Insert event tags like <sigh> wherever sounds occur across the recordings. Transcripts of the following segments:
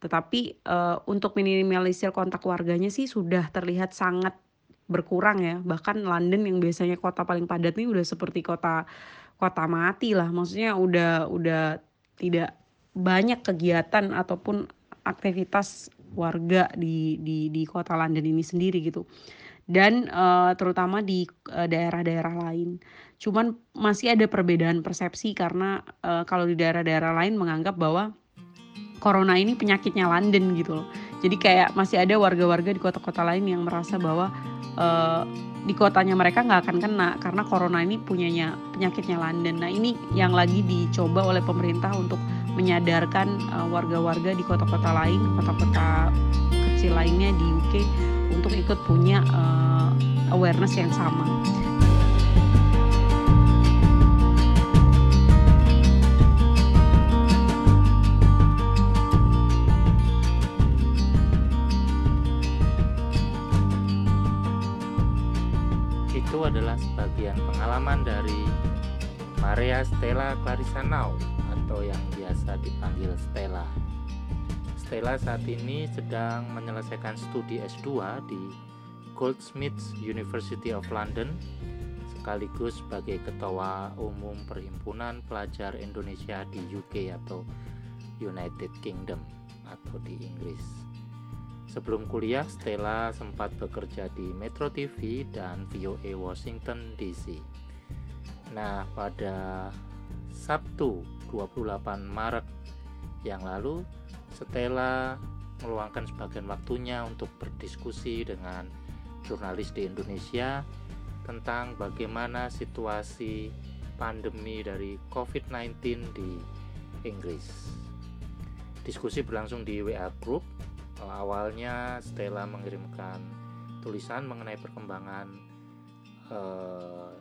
Tetapi uh, untuk minimalisir kontak warganya sih sudah terlihat sangat berkurang ya. Bahkan London yang biasanya kota paling padat nih udah seperti kota kota mati lah. Maksudnya udah udah tidak banyak kegiatan ataupun aktivitas warga di di di kota London ini sendiri gitu dan uh, terutama di daerah-daerah uh, lain. Cuman masih ada perbedaan persepsi karena uh, kalau di daerah-daerah lain menganggap bahwa corona ini penyakitnya London gitu loh. Jadi kayak masih ada warga-warga di kota-kota lain yang merasa bahwa uh, di kotanya mereka nggak akan kena karena corona ini punyanya penyakitnya London. Nah ini yang lagi dicoba oleh pemerintah untuk menyadarkan warga-warga uh, di kota-kota lain, kota-kota kecil lainnya di UK untuk ikut punya uh, awareness yang sama. Adalah sebagian pengalaman dari Maria Stella Clarissa Now atau yang biasa dipanggil Stella. Stella saat ini sedang menyelesaikan studi S2 di Goldsmiths University of London sekaligus sebagai Ketua Umum Perhimpunan Pelajar Indonesia di UK atau United Kingdom atau di Inggris. Sebelum kuliah, Stella sempat bekerja di Metro TV dan VOA Washington DC. Nah, pada Sabtu 28 Maret yang lalu, Stella meluangkan sebagian waktunya untuk berdiskusi dengan jurnalis di Indonesia tentang bagaimana situasi pandemi dari COVID-19 di Inggris. Diskusi berlangsung di WA Group. Awalnya Stella mengirimkan tulisan mengenai perkembangan eh,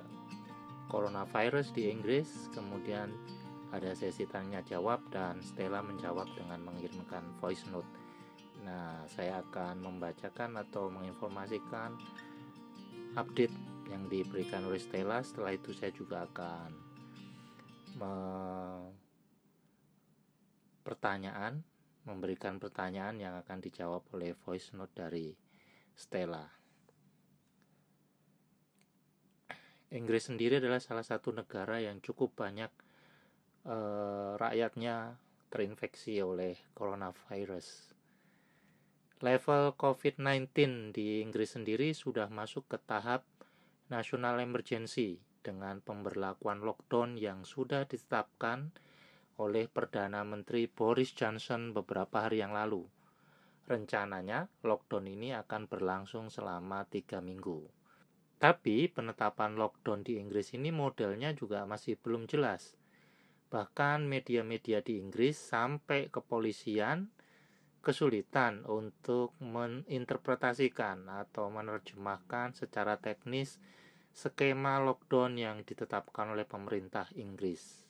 coronavirus di Inggris, kemudian ada sesi tanya jawab dan Stella menjawab dengan mengirimkan voice note. Nah, saya akan membacakan atau menginformasikan update yang diberikan oleh Stella. Setelah itu saya juga akan me pertanyaan, memberikan pertanyaan yang akan dijawab oleh voice note dari Stella. Inggris sendiri adalah salah satu negara yang cukup banyak eh, rakyatnya terinfeksi oleh coronavirus. Level COVID-19 di Inggris sendiri sudah masuk ke tahap national emergency dengan pemberlakuan lockdown yang sudah ditetapkan oleh Perdana Menteri Boris Johnson beberapa hari yang lalu. Rencananya, lockdown ini akan berlangsung selama tiga minggu. Tapi penetapan lockdown di Inggris ini modelnya juga masih belum jelas. Bahkan media-media di Inggris sampai kepolisian kesulitan untuk menginterpretasikan atau menerjemahkan secara teknis skema lockdown yang ditetapkan oleh pemerintah Inggris.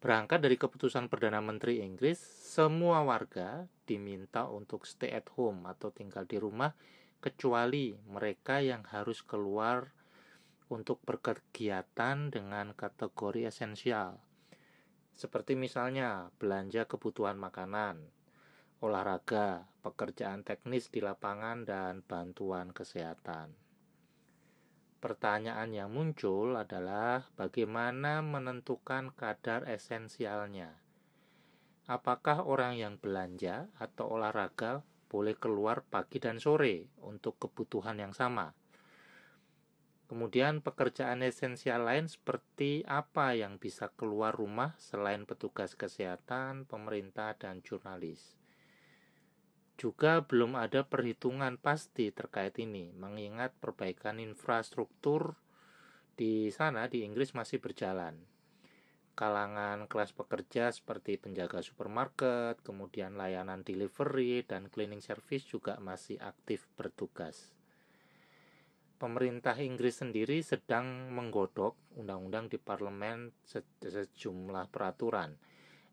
Berangkat dari keputusan Perdana Menteri Inggris, semua warga diminta untuk stay at home atau tinggal di rumah kecuali mereka yang harus keluar untuk berkegiatan dengan kategori esensial, seperti misalnya belanja kebutuhan makanan, olahraga, pekerjaan teknis di lapangan, dan bantuan kesehatan. Pertanyaan yang muncul adalah bagaimana menentukan kadar esensialnya. Apakah orang yang belanja atau olahraga boleh keluar pagi dan sore untuk kebutuhan yang sama? Kemudian pekerjaan esensial lain seperti apa yang bisa keluar rumah selain petugas kesehatan, pemerintah, dan jurnalis. Juga belum ada perhitungan pasti terkait ini, mengingat perbaikan infrastruktur di sana di Inggris masih berjalan. Kalangan kelas pekerja seperti penjaga supermarket, kemudian layanan delivery, dan cleaning service juga masih aktif bertugas pemerintah Inggris sendiri sedang menggodok undang-undang di parlemen sejumlah peraturan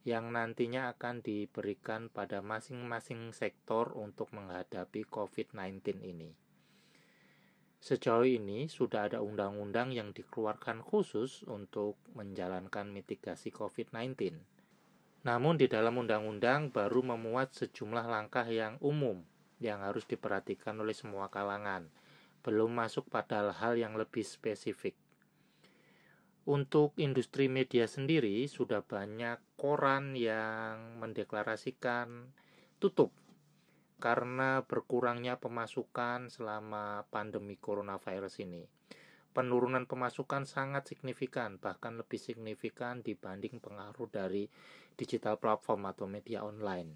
yang nantinya akan diberikan pada masing-masing sektor untuk menghadapi COVID-19 ini. Sejauh ini sudah ada undang-undang yang dikeluarkan khusus untuk menjalankan mitigasi COVID-19. Namun di dalam undang-undang baru memuat sejumlah langkah yang umum yang harus diperhatikan oleh semua kalangan, belum masuk pada hal yang lebih spesifik. Untuk industri media sendiri sudah banyak koran yang mendeklarasikan tutup karena berkurangnya pemasukan selama pandemi coronavirus ini. Penurunan pemasukan sangat signifikan, bahkan lebih signifikan dibanding pengaruh dari digital platform atau media online.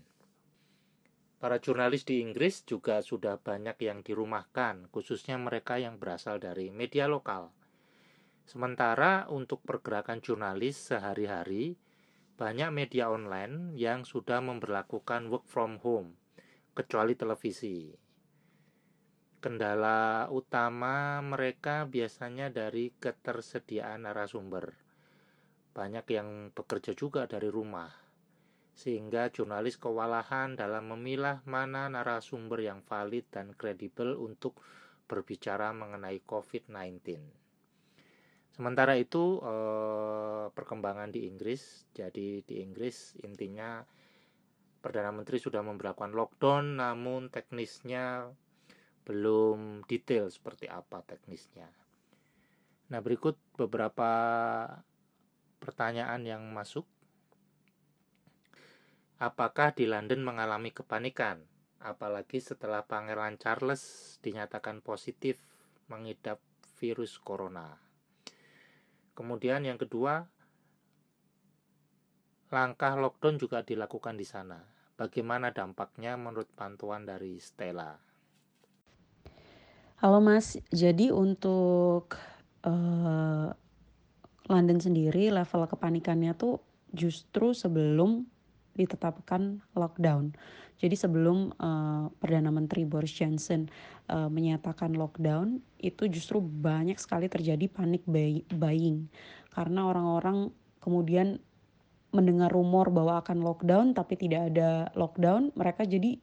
Para jurnalis di Inggris juga sudah banyak yang dirumahkan, khususnya mereka yang berasal dari media lokal Sementara untuk pergerakan jurnalis sehari-hari, banyak media online yang sudah memperlakukan work from home, kecuali televisi. Kendala utama mereka biasanya dari ketersediaan narasumber. Banyak yang bekerja juga dari rumah, sehingga jurnalis kewalahan dalam memilah mana narasumber yang valid dan kredibel untuk berbicara mengenai COVID-19. Sementara itu eh, perkembangan di Inggris, jadi di Inggris intinya Perdana Menteri sudah memperlakukan lockdown, namun teknisnya belum detail seperti apa teknisnya. Nah berikut beberapa pertanyaan yang masuk. Apakah di London mengalami kepanikan? Apalagi setelah Pangeran Charles dinyatakan positif mengidap virus corona. Kemudian yang kedua, langkah lockdown juga dilakukan di sana. Bagaimana dampaknya menurut pantuan dari Stella? Halo Mas, jadi untuk uh, London sendiri level kepanikannya tuh justru sebelum ditetapkan lockdown. Jadi sebelum uh, Perdana Menteri Boris Johnson uh, menyatakan lockdown, itu justru banyak sekali terjadi panik buying karena orang-orang kemudian mendengar rumor bahwa akan lockdown tapi tidak ada lockdown, mereka jadi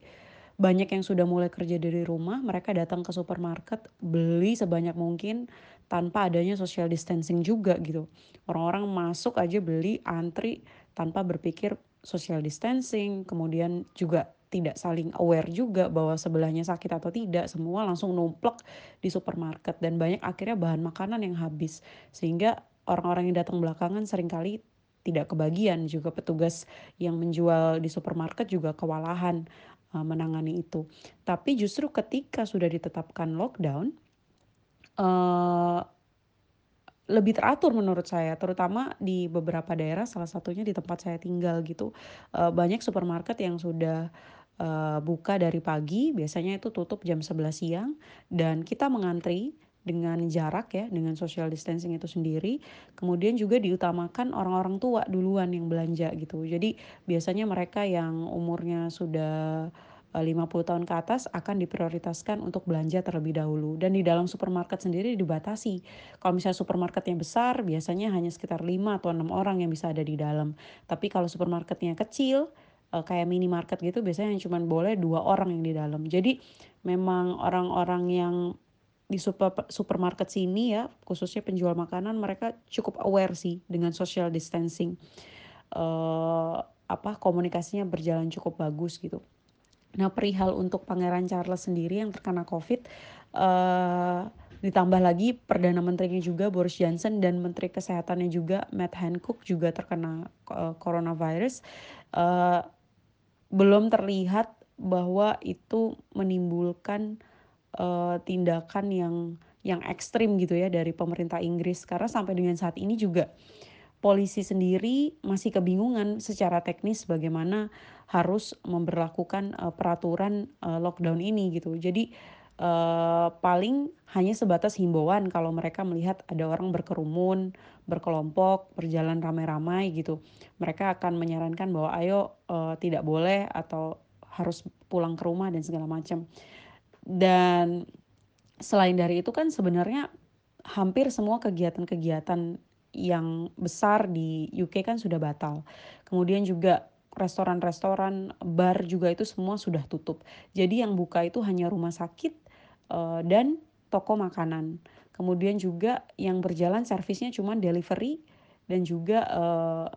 banyak yang sudah mulai kerja dari rumah, mereka datang ke supermarket beli sebanyak mungkin tanpa adanya social distancing juga gitu. Orang-orang masuk aja beli antri tanpa berpikir social distancing, kemudian juga tidak saling aware juga bahwa sebelahnya sakit atau tidak, semua langsung numplek di supermarket dan banyak akhirnya bahan makanan yang habis. Sehingga orang-orang yang datang belakangan sering kali tidak kebagian juga petugas yang menjual di supermarket juga kewalahan uh, menangani itu. Tapi justru ketika sudah ditetapkan lockdown, uh, lebih teratur menurut saya terutama di beberapa daerah salah satunya di tempat saya tinggal gitu uh, banyak supermarket yang sudah uh, buka dari pagi biasanya itu tutup jam 11 siang dan kita mengantri dengan jarak ya dengan social distancing itu sendiri kemudian juga diutamakan orang-orang tua duluan yang belanja gitu jadi biasanya mereka yang umurnya sudah 50 eh, tahun ke atas akan diprioritaskan untuk belanja terlebih dahulu dan di dalam supermarket sendiri dibatasi. Kalau misalnya supermarketnya besar biasanya hanya sekitar 5 atau 6 orang yang bisa ada di dalam. Tapi kalau supermarketnya kecil eh, kayak minimarket gitu biasanya cuma boleh dua orang yang di dalam. Jadi memang orang-orang yang di super, supermarket sini ya khususnya penjual makanan mereka cukup aware sih dengan social distancing. Uh, apa komunikasinya berjalan cukup bagus gitu. Nah, perihal untuk Pangeran Charles sendiri yang terkena COVID, uh, ditambah lagi Perdana Menterinya juga Boris Johnson dan Menteri Kesehatannya juga Matt Hancock juga terkena uh, coronavirus, uh, belum terlihat bahwa itu menimbulkan uh, tindakan yang yang ekstrim gitu ya dari pemerintah Inggris karena sampai dengan saat ini juga polisi sendiri masih kebingungan secara teknis bagaimana harus memperlakukan uh, peraturan uh, lockdown ini gitu. Jadi uh, paling hanya sebatas himbauan kalau mereka melihat ada orang berkerumun, berkelompok, berjalan ramai-ramai gitu. Mereka akan menyarankan bahwa ayo uh, tidak boleh atau harus pulang ke rumah dan segala macam. Dan selain dari itu kan sebenarnya hampir semua kegiatan-kegiatan yang besar di UK kan sudah batal. Kemudian juga restoran-restoran, bar juga itu semua sudah tutup. Jadi yang buka itu hanya rumah sakit uh, dan toko makanan. Kemudian juga yang berjalan servisnya cuma delivery dan juga uh,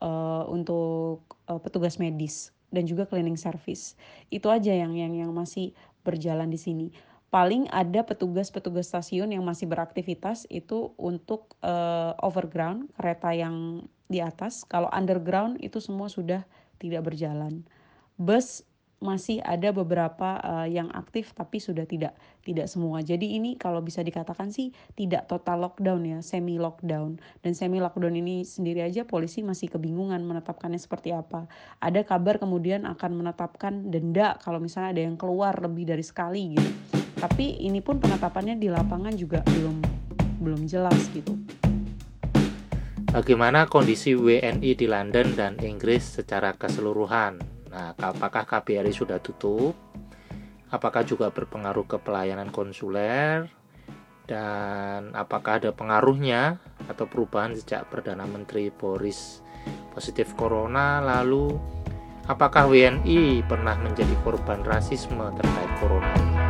uh, untuk uh, petugas medis dan juga cleaning service. Itu aja yang yang yang masih berjalan di sini. Paling ada petugas-petugas stasiun yang masih beraktivitas itu untuk uh, overground kereta yang di atas. Kalau underground itu semua sudah tidak berjalan. Bus masih ada beberapa uh, yang aktif tapi sudah tidak tidak semua. Jadi ini kalau bisa dikatakan sih tidak total lockdown ya, semi lockdown. Dan semi lockdown ini sendiri aja polisi masih kebingungan menetapkannya seperti apa. Ada kabar kemudian akan menetapkan denda kalau misalnya ada yang keluar lebih dari sekali gitu. Tapi ini pun penetapannya di lapangan juga belum belum jelas gitu. Bagaimana kondisi WNI di London dan Inggris secara keseluruhan? Nah, apakah KBRI sudah tutup? Apakah juga berpengaruh ke pelayanan konsuler? Dan apakah ada pengaruhnya atau perubahan sejak Perdana Menteri Boris positif corona? Lalu, apakah WNI pernah menjadi korban rasisme terkait corona?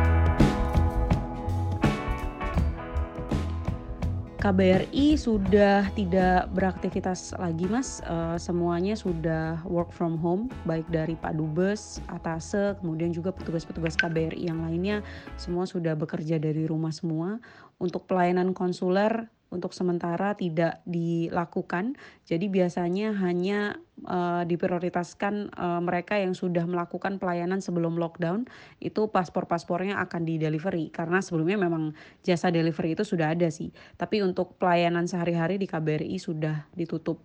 KBRI sudah tidak beraktivitas lagi mas, uh, semuanya sudah work from home, baik dari Pak Dubes, Atase, kemudian juga petugas-petugas KBRI yang lainnya, semua sudah bekerja dari rumah semua. Untuk pelayanan konsuler untuk sementara tidak dilakukan. Jadi biasanya hanya uh, diprioritaskan uh, mereka yang sudah melakukan pelayanan sebelum lockdown itu paspor-paspornya akan di delivery karena sebelumnya memang jasa delivery itu sudah ada sih. Tapi untuk pelayanan sehari-hari di KBRI sudah ditutup.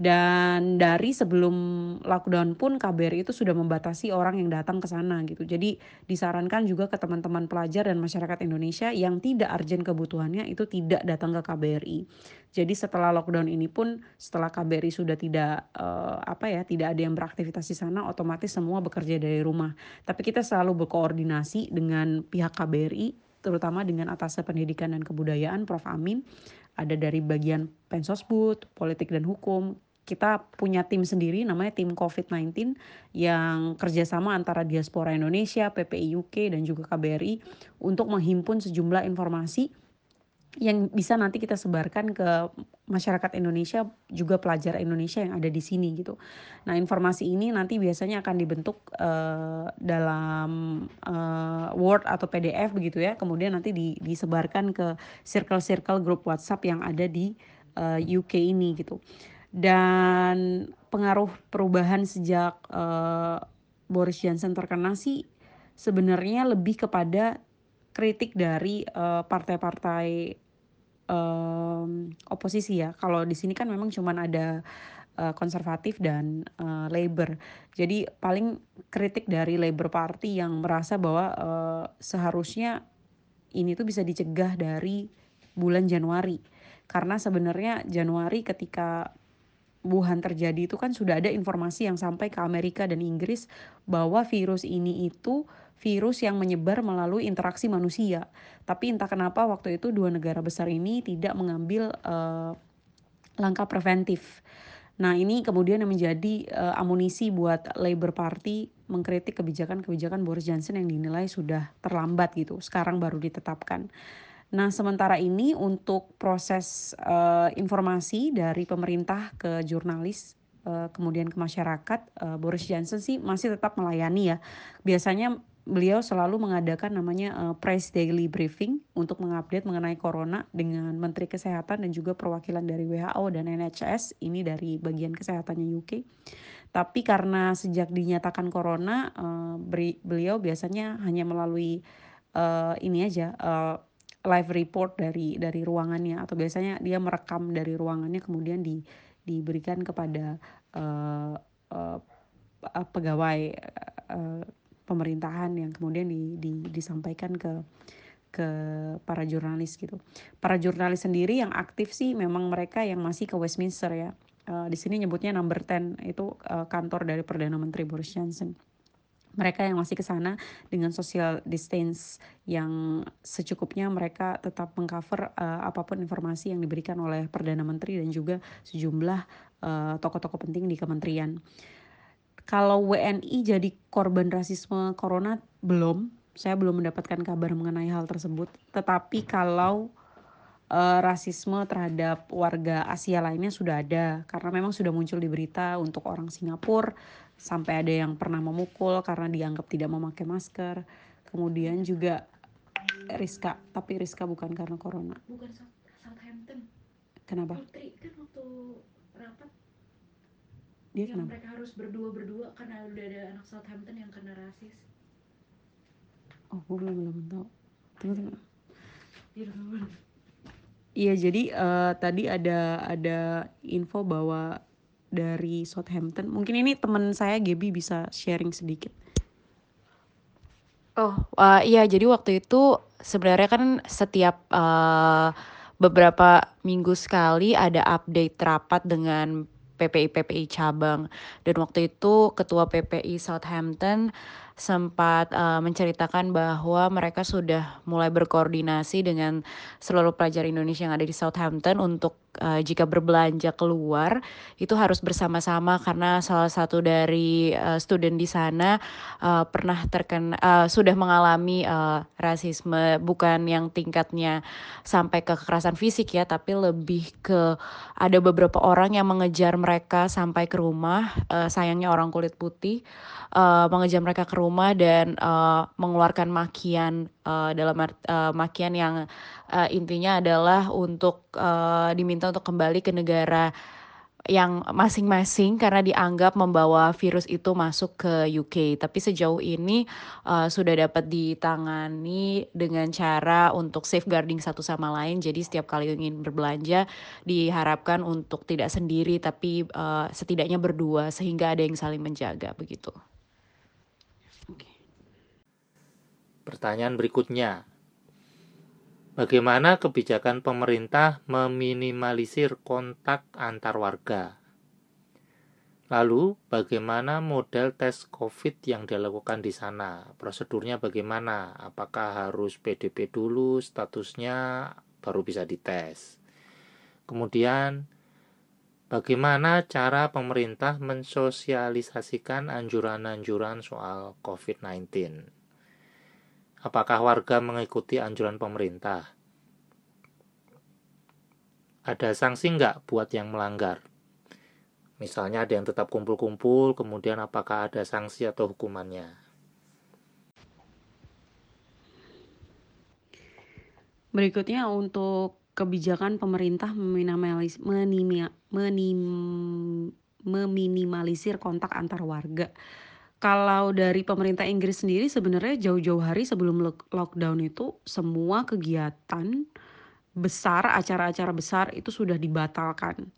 Dan dari sebelum lockdown pun KBRI itu sudah membatasi orang yang datang ke sana gitu. Jadi disarankan juga ke teman-teman pelajar dan masyarakat Indonesia yang tidak urgent kebutuhannya itu tidak datang ke KBRI. Jadi setelah lockdown ini pun setelah KBRI sudah tidak uh, apa ya, tidak ada yang beraktivitas di sana otomatis semua bekerja dari rumah. Tapi kita selalu berkoordinasi dengan pihak KBRI terutama dengan atas pendidikan dan kebudayaan Prof Amin ada dari bagian pensosbud, politik dan hukum. Kita punya tim sendiri namanya tim COVID-19 yang kerjasama antara diaspora Indonesia, PPI UK dan juga KBRI untuk menghimpun sejumlah informasi yang bisa nanti kita sebarkan ke masyarakat Indonesia juga pelajar Indonesia yang ada di sini gitu. Nah informasi ini nanti biasanya akan dibentuk uh, dalam uh, Word atau PDF begitu ya. Kemudian nanti di, disebarkan ke circle-circle grup WhatsApp yang ada di eh, UK ini gitu. Dan pengaruh perubahan sejak uh, Boris Johnson terkena sih sebenarnya lebih kepada kritik dari uh, partai-partai um, oposisi ya. Kalau di sini kan memang cuman ada uh, konservatif dan uh, Labor. Jadi paling kritik dari Labor Party yang merasa bahwa uh, seharusnya ini tuh bisa dicegah dari bulan Januari. Karena sebenarnya Januari ketika Wuhan terjadi itu kan sudah ada informasi yang sampai ke Amerika dan Inggris bahwa virus ini itu virus yang menyebar melalui interaksi manusia. Tapi entah kenapa waktu itu dua negara besar ini tidak mengambil uh, langkah preventif. Nah ini kemudian yang menjadi uh, amunisi buat Labour Party mengkritik kebijakan-kebijakan Boris Johnson yang dinilai sudah terlambat gitu. Sekarang baru ditetapkan. Nah, sementara ini untuk proses uh, informasi dari pemerintah ke jurnalis uh, kemudian ke masyarakat, uh, Boris Johnson sih masih tetap melayani ya. Biasanya beliau selalu mengadakan namanya uh, press daily briefing untuk mengupdate mengenai corona dengan Menteri Kesehatan dan juga perwakilan dari WHO dan NHS ini dari bagian kesehatannya UK. Tapi karena sejak dinyatakan corona, uh, beliau biasanya hanya melalui uh, ini aja uh, live report dari dari ruangannya atau biasanya dia merekam dari ruangannya kemudian di diberikan kepada uh, uh, pegawai uh, pemerintahan yang kemudian di, di, disampaikan ke ke para jurnalis gitu. Para jurnalis sendiri yang aktif sih memang mereka yang masih ke Westminster ya. Uh, di sini nyebutnya number 10 itu uh, kantor dari Perdana Menteri Boris Johnson mereka yang masih ke sana dengan social distance yang secukupnya mereka tetap mengcover uh, apa pun informasi yang diberikan oleh perdana menteri dan juga sejumlah uh, tokoh-tokoh penting di kementerian. Kalau WNI jadi korban rasisme corona belum, saya belum mendapatkan kabar mengenai hal tersebut. Tetapi kalau uh, rasisme terhadap warga Asia lainnya sudah ada karena memang sudah muncul di berita untuk orang Singapura sampai ada yang pernah memukul karena dianggap tidak memakai masker. Kemudian juga Rizka, tapi Rizka bukan karena corona. Bukan Southampton. Kenapa? Putri kan waktu rapat Dia yang kenapa? mereka harus berdua-berdua karena udah ada anak Southampton yang kena rasis. Oh, gue belum belum tahu. Tunggu tunggu. Rumah. Iya, jadi eh, tadi ada ada info bahwa dari Southampton, mungkin ini teman saya Gaby bisa sharing sedikit. Oh, uh, iya jadi waktu itu sebenarnya kan setiap uh, beberapa minggu sekali ada update rapat dengan PPI-PPI cabang dan waktu itu ketua PPI Southampton sempat uh, menceritakan bahwa mereka sudah mulai berkoordinasi dengan seluruh pelajar Indonesia yang ada di Southampton untuk uh, jika berbelanja keluar itu harus bersama-sama karena salah satu dari uh, student di sana uh, pernah terkena uh, sudah mengalami uh, rasisme bukan yang tingkatnya sampai ke kekerasan fisik ya tapi lebih ke ada beberapa orang yang mengejar mereka sampai ke rumah uh, sayangnya orang kulit putih uh, mengejar mereka ke rumah dan uh, mengeluarkan makian uh, dalam uh, makian yang uh, intinya adalah untuk uh, diminta untuk kembali ke negara yang masing-masing karena dianggap membawa virus itu masuk ke UK. Tapi sejauh ini uh, sudah dapat ditangani dengan cara untuk safeguarding satu sama lain. Jadi setiap kali ingin berbelanja diharapkan untuk tidak sendiri tapi uh, setidaknya berdua sehingga ada yang saling menjaga begitu. Pertanyaan berikutnya. Bagaimana kebijakan pemerintah meminimalisir kontak antar warga? Lalu, bagaimana model tes COVID yang dilakukan di sana? Prosedurnya bagaimana? Apakah harus PDP dulu statusnya baru bisa dites? Kemudian, bagaimana cara pemerintah mensosialisasikan anjuran-anjuran soal COVID-19? Apakah warga mengikuti anjuran pemerintah? Ada sanksi nggak buat yang melanggar? Misalnya ada yang tetap kumpul-kumpul, kemudian apakah ada sanksi atau hukumannya? Berikutnya untuk kebijakan pemerintah meminimalis, meminimalisir kontak antar warga kalau dari pemerintah Inggris sendiri sebenarnya jauh-jauh hari sebelum lockdown itu semua kegiatan besar, acara-acara besar itu sudah dibatalkan.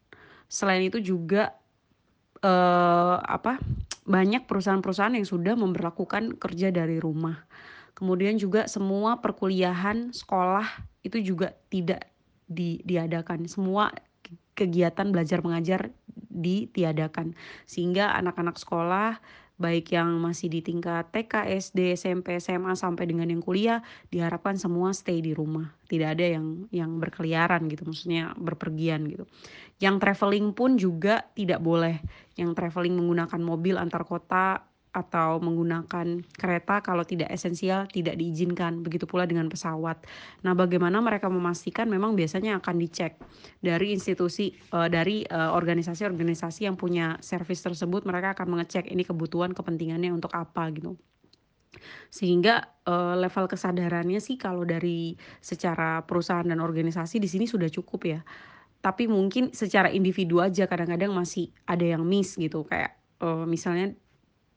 Selain itu juga eh, apa banyak perusahaan-perusahaan yang sudah memperlakukan kerja dari rumah. Kemudian juga semua perkuliahan, sekolah itu juga tidak di, diadakan. Semua kegiatan belajar mengajar ditiadakan sehingga anak-anak sekolah baik yang masih di tingkat TK, SD, SMP, SMA sampai dengan yang kuliah diharapkan semua stay di rumah. Tidak ada yang yang berkeliaran gitu, maksudnya berpergian gitu. Yang traveling pun juga tidak boleh. Yang traveling menggunakan mobil antar kota atau menggunakan kereta kalau tidak esensial tidak diizinkan begitu pula dengan pesawat. Nah, bagaimana mereka memastikan memang biasanya akan dicek dari institusi uh, dari eh, organisasi-organisasi yang punya servis tersebut mereka akan mengecek ini kebutuhan kepentingannya untuk apa gitu. Sehingga uh, level kesadarannya sih kalau dari secara perusahaan dan organisasi di sini sudah cukup ya. Tapi mungkin secara individu aja kadang-kadang masih ada yang miss gitu kayak uh, misalnya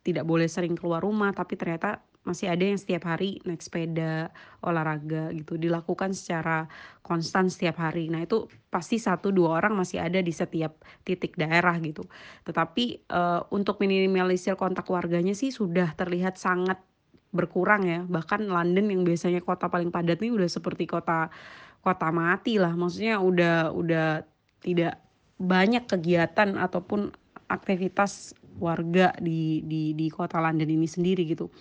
tidak boleh sering keluar rumah tapi ternyata masih ada yang setiap hari naik sepeda olahraga gitu dilakukan secara konstan setiap hari. Nah itu pasti satu dua orang masih ada di setiap titik daerah gitu. Tetapi uh, untuk minimalisir kontak warganya sih sudah terlihat sangat berkurang ya. Bahkan London yang biasanya kota paling padat ini udah seperti kota kota mati lah. Maksudnya udah udah tidak banyak kegiatan ataupun aktivitas warga di di di kota London ini sendiri gitu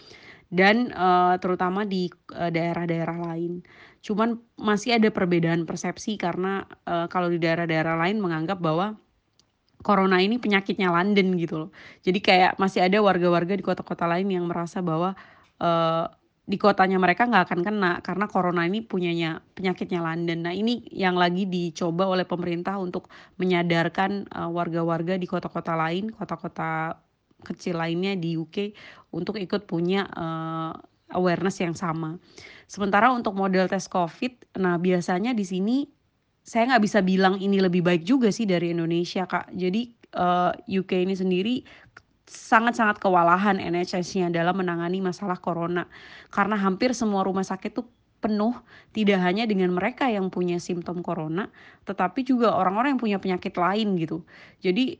dan uh, terutama di daerah daerah-daerah lain. Cuman masih ada perbedaan persepsi karena uh, kalau di daerah-daerah lain menganggap bahwa corona ini penyakitnya London gitu loh. Jadi kayak masih ada warga-warga di kota-kota lain yang merasa bahwa uh, di kotanya mereka nggak akan kena karena corona ini punyanya penyakitnya London. Nah ini yang lagi dicoba oleh pemerintah untuk menyadarkan uh, warga-warga di kota-kota lain, kota-kota kecil lainnya di UK untuk ikut punya uh, awareness yang sama. Sementara untuk model tes COVID, nah biasanya di sini saya nggak bisa bilang ini lebih baik juga sih dari Indonesia kak. Jadi uh, UK ini sendiri sangat-sangat kewalahan NHS-nya dalam menangani masalah corona. Karena hampir semua rumah sakit tuh penuh tidak hanya dengan mereka yang punya simptom corona tetapi juga orang-orang yang punya penyakit lain gitu. Jadi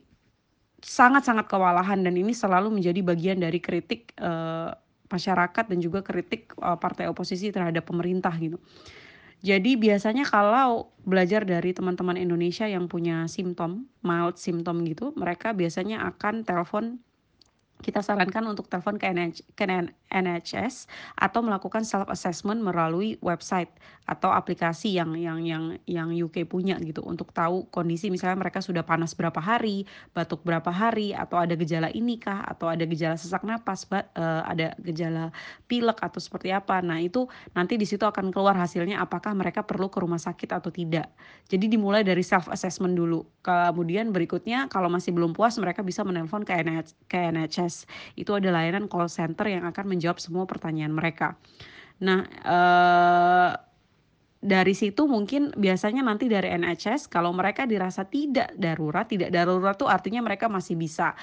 sangat-sangat kewalahan dan ini selalu menjadi bagian dari kritik uh, masyarakat dan juga kritik uh, partai oposisi terhadap pemerintah gitu. Jadi biasanya kalau belajar dari teman-teman Indonesia yang punya simptom mild simptom gitu mereka biasanya akan telepon kita sarankan untuk telepon ke, NH, ke NHS atau melakukan self assessment melalui website atau aplikasi yang yang yang yang UK punya gitu untuk tahu kondisi misalnya mereka sudah panas berapa hari, batuk berapa hari atau ada gejala ini kah atau ada gejala sesak napas, uh, ada gejala pilek atau seperti apa. Nah, itu nanti di situ akan keluar hasilnya apakah mereka perlu ke rumah sakit atau tidak. Jadi dimulai dari self assessment dulu. Kemudian berikutnya kalau masih belum puas mereka bisa menelpon ke NHS. Itu ada layanan call center yang akan menjawab semua pertanyaan mereka. Nah, eh dari situ mungkin biasanya nanti dari NHS kalau mereka dirasa tidak darurat, tidak darurat tuh artinya mereka masih bisa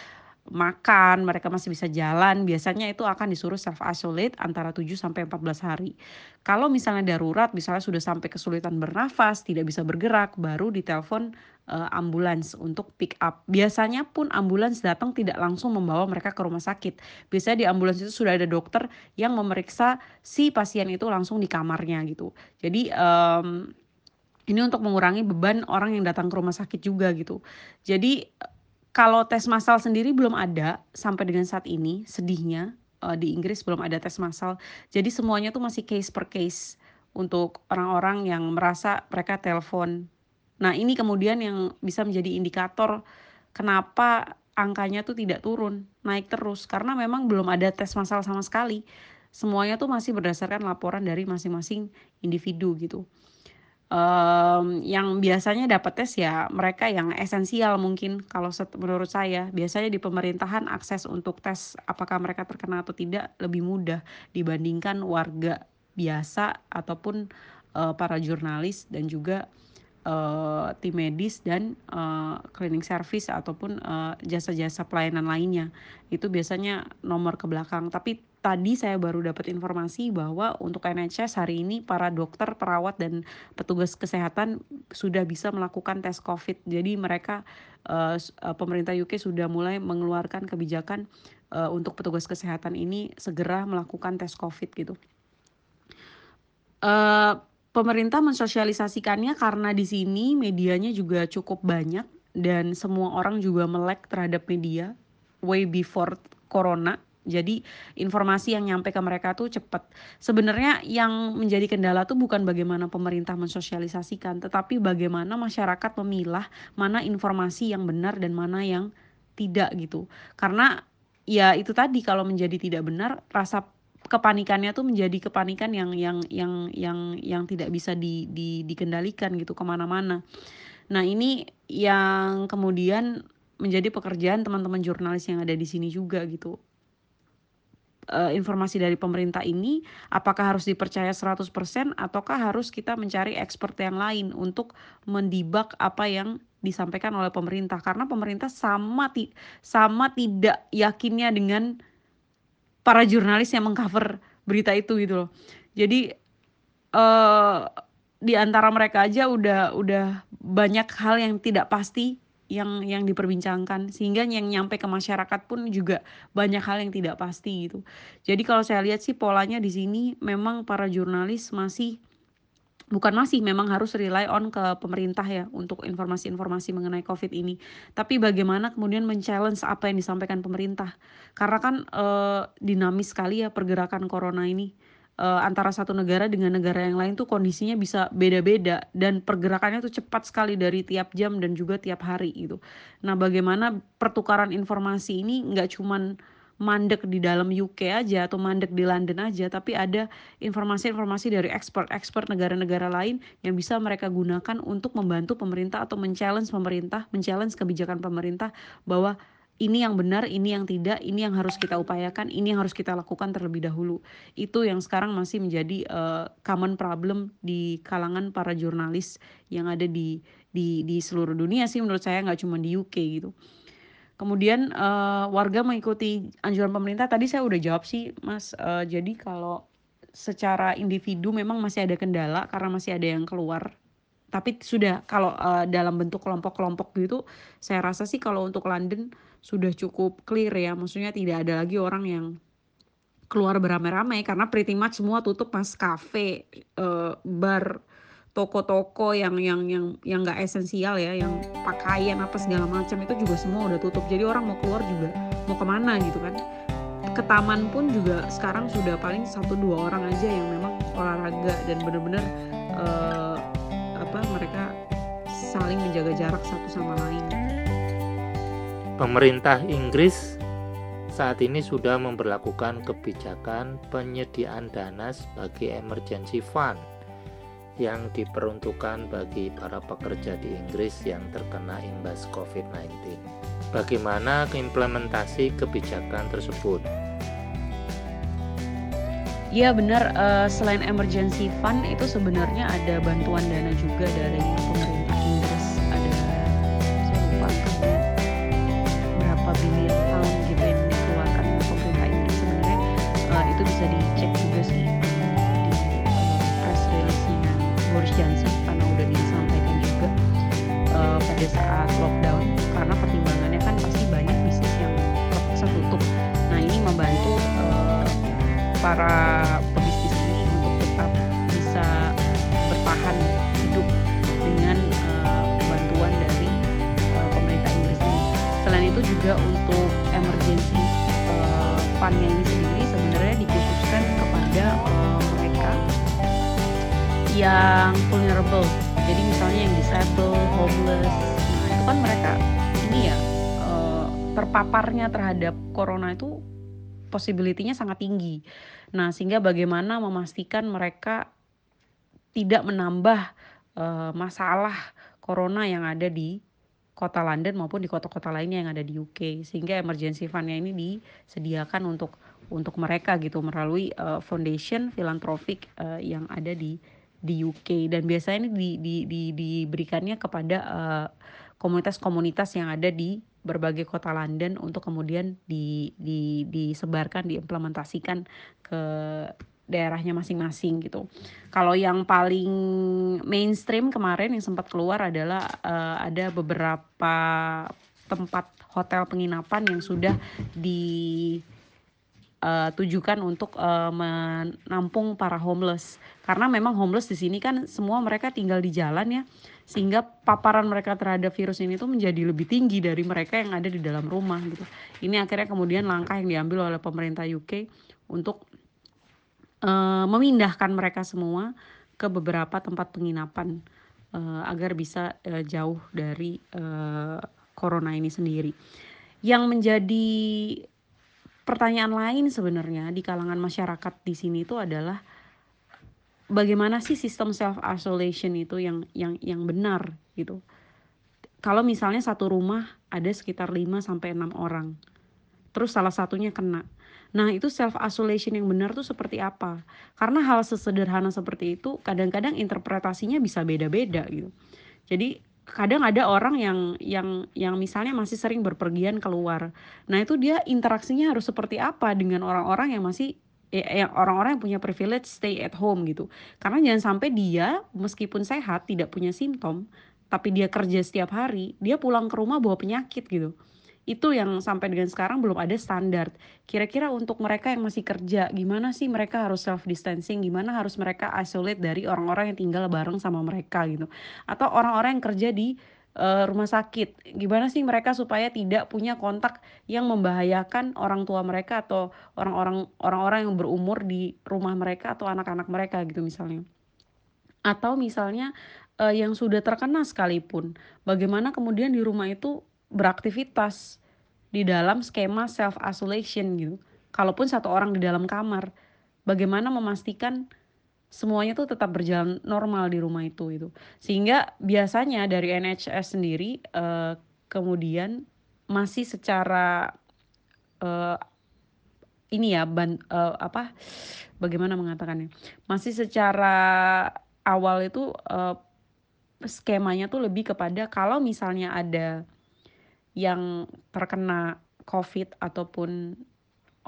makan, mereka masih bisa jalan, biasanya itu akan disuruh self isolate antara 7 sampai 14 hari. Kalau misalnya darurat, misalnya sudah sampai kesulitan bernafas, tidak bisa bergerak, baru ditelepon uh, ambulans untuk pick up. Biasanya pun ambulans datang tidak langsung membawa mereka ke rumah sakit. Biasanya di ambulans itu sudah ada dokter yang memeriksa si pasien itu langsung di kamarnya gitu. Jadi um, ini untuk mengurangi beban orang yang datang ke rumah sakit juga gitu. Jadi kalau tes massal sendiri belum ada sampai dengan saat ini, sedihnya uh, di Inggris belum ada tes massal. Jadi semuanya tuh masih case per case untuk orang-orang yang merasa mereka telepon. Nah, ini kemudian yang bisa menjadi indikator kenapa angkanya tuh tidak turun, naik terus karena memang belum ada tes massal sama sekali. Semuanya tuh masih berdasarkan laporan dari masing-masing individu gitu um, yang biasanya dapat tes ya mereka yang esensial mungkin kalau menurut saya. Biasanya di pemerintahan akses untuk tes apakah mereka terkena atau tidak lebih mudah dibandingkan warga biasa ataupun uh, para jurnalis dan juga uh, tim medis dan uh, cleaning service ataupun jasa-jasa uh, pelayanan lainnya. Itu biasanya nomor ke belakang. Tapi tadi saya baru dapat informasi bahwa untuk NHS hari ini para dokter, perawat dan petugas kesehatan sudah bisa melakukan tes COVID. Jadi mereka uh, pemerintah UK sudah mulai mengeluarkan kebijakan uh, untuk petugas kesehatan ini segera melakukan tes COVID gitu. Uh, pemerintah mensosialisasikannya karena di sini medianya juga cukup banyak dan semua orang juga melek terhadap media way before corona jadi informasi yang nyampe ke mereka tuh cepat. Sebenarnya yang menjadi kendala tuh bukan bagaimana pemerintah mensosialisasikan, tetapi bagaimana masyarakat memilah mana informasi yang benar dan mana yang tidak gitu. Karena ya itu tadi kalau menjadi tidak benar rasa kepanikannya tuh menjadi kepanikan yang yang yang yang yang tidak bisa di, di dikendalikan gitu ke mana-mana. Nah ini yang kemudian menjadi pekerjaan teman-teman jurnalis yang ada di sini juga gitu uh, informasi dari pemerintah ini apakah harus dipercaya 100% ataukah harus kita mencari expert yang lain untuk mendibak apa yang disampaikan oleh pemerintah karena pemerintah sama ti sama tidak yakinnya dengan para jurnalis yang mengcover berita itu gitu loh. Jadi uh, di antara mereka aja udah udah banyak hal yang tidak pasti yang yang diperbincangkan sehingga yang nyampe ke masyarakat pun juga banyak hal yang tidak pasti gitu. Jadi kalau saya lihat sih polanya di sini memang para jurnalis masih bukan masih memang harus rely on ke pemerintah ya untuk informasi-informasi mengenai COVID ini. Tapi bagaimana kemudian men-challenge apa yang disampaikan pemerintah? Karena kan e, dinamis sekali ya pergerakan corona ini uh, antara satu negara dengan negara yang lain tuh kondisinya bisa beda-beda dan pergerakannya tuh cepat sekali dari tiap jam dan juga tiap hari gitu. Nah, bagaimana pertukaran informasi ini nggak cuman mandek di dalam UK aja atau mandek di London aja, tapi ada informasi-informasi dari expert-expert negara-negara lain yang bisa mereka gunakan untuk membantu pemerintah atau men-challenge pemerintah, men-challenge kebijakan pemerintah bahwa ini yang benar, ini yang tidak, ini yang harus kita upayakan, ini yang harus kita lakukan terlebih dahulu. Itu yang sekarang masih menjadi uh, common problem di kalangan para jurnalis yang ada di di di seluruh dunia sih menurut saya nggak cuma di UK gitu. Kemudian uh, warga mengikuti anjuran pemerintah. Tadi saya udah jawab sih, Mas. Uh, jadi kalau secara individu memang masih ada kendala karena masih ada yang keluar. Tapi sudah kalau uh, dalam bentuk kelompok-kelompok gitu, saya rasa sih kalau untuk London sudah cukup clear ya. Maksudnya tidak ada lagi orang yang keluar beramai-ramai karena pretty much semua tutup mas kafe, uh, bar, toko-toko yang yang yang yang nggak esensial ya yang pakaian apa segala macam itu juga semua udah tutup jadi orang mau keluar juga mau ke mana gitu kan ke taman pun juga sekarang sudah paling satu dua orang aja yang memang olahraga dan bener-bener uh, apa mereka saling menjaga jarak satu sama lain pemerintah Inggris saat ini sudah memperlakukan kebijakan penyediaan dana sebagai emergency fund yang diperuntukkan bagi para pekerja di Inggris yang terkena imbas COVID-19. Bagaimana implementasi kebijakan tersebut? Iya benar, uh, selain emergency fund itu sebenarnya ada bantuan dana juga dari pemerintah terpaparnya terhadap corona itu possibility-nya sangat tinggi. Nah sehingga bagaimana memastikan mereka tidak menambah uh, masalah corona yang ada di kota London maupun di kota-kota lainnya yang ada di UK sehingga emergency fund-nya ini disediakan untuk untuk mereka gitu melalui uh, foundation filantropik uh, yang ada di di UK dan biasanya ini di, di, di, diberikannya kepada komunitas eh, komunitas-komunitas yang ada di berbagai kota London untuk kemudian di, di, disebarkan, diimplementasikan ke daerahnya masing-masing gitu. Kalau yang paling mainstream kemarin yang sempat keluar adalah uh, ada beberapa tempat hotel penginapan yang sudah di uh, tujukan untuk uh, menampung para homeless karena memang homeless di sini kan semua mereka tinggal di jalan ya sehingga paparan mereka terhadap virus ini tuh menjadi lebih tinggi dari mereka yang ada di dalam rumah gitu. Ini akhirnya kemudian langkah yang diambil oleh pemerintah UK untuk uh, memindahkan mereka semua ke beberapa tempat penginapan uh, agar bisa uh, jauh dari uh, corona ini sendiri. Yang menjadi pertanyaan lain sebenarnya di kalangan masyarakat di sini itu adalah bagaimana sih sistem self isolation itu yang yang yang benar gitu. Kalau misalnya satu rumah ada sekitar 5 sampai 6 orang. Terus salah satunya kena. Nah, itu self isolation yang benar tuh seperti apa? Karena hal sesederhana seperti itu kadang-kadang interpretasinya bisa beda-beda gitu. Jadi kadang ada orang yang yang yang misalnya masih sering berpergian keluar. Nah, itu dia interaksinya harus seperti apa dengan orang-orang yang masih yang orang-orang yang punya privilege stay at home gitu. Karena jangan sampai dia meskipun sehat tidak punya simptom, tapi dia kerja setiap hari, dia pulang ke rumah bawa penyakit gitu itu yang sampai dengan sekarang belum ada standar. Kira-kira untuk mereka yang masih kerja, gimana sih mereka harus self distancing, gimana harus mereka isolate dari orang-orang yang tinggal bareng sama mereka gitu. Atau orang-orang yang kerja di uh, rumah sakit, gimana sih mereka supaya tidak punya kontak yang membahayakan orang tua mereka atau orang-orang orang-orang yang berumur di rumah mereka atau anak-anak mereka gitu misalnya. Atau misalnya uh, yang sudah terkena sekalipun, bagaimana kemudian di rumah itu beraktivitas di dalam skema self isolation gitu. Kalaupun satu orang di dalam kamar, bagaimana memastikan semuanya tuh tetap berjalan normal di rumah itu itu. Sehingga biasanya dari NHS sendiri uh, kemudian masih secara uh, ini ya ban, uh, apa bagaimana mengatakannya masih secara awal itu uh, skemanya tuh lebih kepada kalau misalnya ada yang terkena COVID ataupun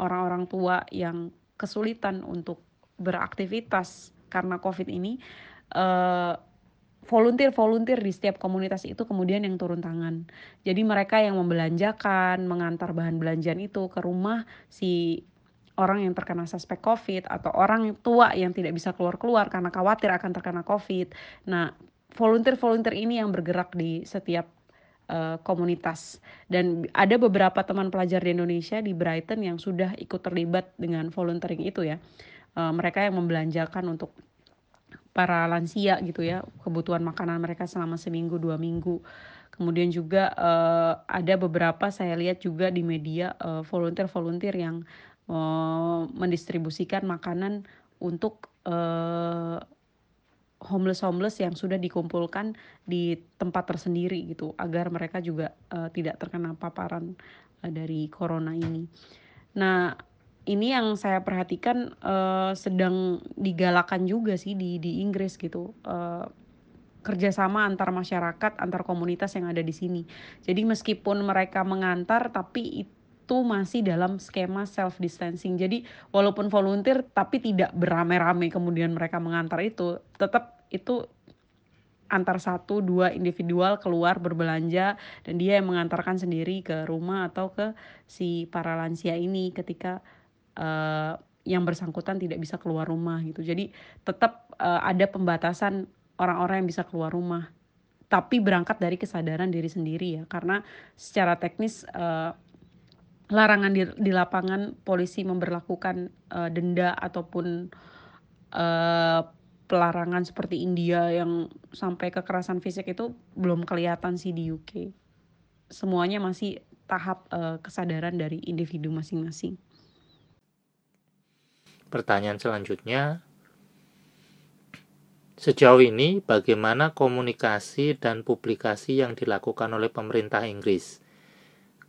orang-orang tua yang kesulitan untuk beraktivitas karena COVID ini uh, volunteer-volunteer di setiap komunitas itu kemudian yang turun tangan. Jadi mereka yang membelanjakan, mengantar bahan belanjaan itu ke rumah si orang yang terkena suspek COVID atau orang tua yang tidak bisa keluar-keluar karena khawatir akan terkena COVID. Nah, volunteer-volunteer ini yang bergerak di setiap uh, komunitas dan ada beberapa teman pelajar di Indonesia di Brighton yang sudah ikut terlibat dengan volunteering itu ya. Uh, mereka yang membelanjakan untuk para lansia gitu ya kebutuhan makanan mereka selama seminggu dua minggu kemudian juga uh, ada beberapa saya lihat juga di media volunteer volunteer yang uh, mendistribusikan makanan untuk uh, homeless homeless yang sudah dikumpulkan di tempat tersendiri gitu agar mereka juga uh, tidak terkena paparan uh, dari corona ini. Nah ini yang saya perhatikan uh, sedang digalakan juga sih di di Inggris gitu uh, kerjasama antar masyarakat antar komunitas yang ada di sini. Jadi meskipun mereka mengantar tapi itu masih dalam skema self distancing. Jadi walaupun volunteer tapi tidak beramai-ramai kemudian mereka mengantar itu, tetap itu antar satu dua individual keluar berbelanja dan dia yang mengantarkan sendiri ke rumah atau ke si para lansia ini ketika uh, yang bersangkutan tidak bisa keluar rumah gitu. Jadi tetap uh, ada pembatasan orang-orang yang bisa keluar rumah tapi berangkat dari kesadaran diri sendiri ya karena secara teknis uh, larangan di, di lapangan polisi memberlakukan uh, denda ataupun uh, pelarangan seperti India yang sampai kekerasan fisik itu belum kelihatan sih di UK. Semuanya masih tahap uh, kesadaran dari individu masing-masing. Pertanyaan selanjutnya, sejauh ini bagaimana komunikasi dan publikasi yang dilakukan oleh pemerintah Inggris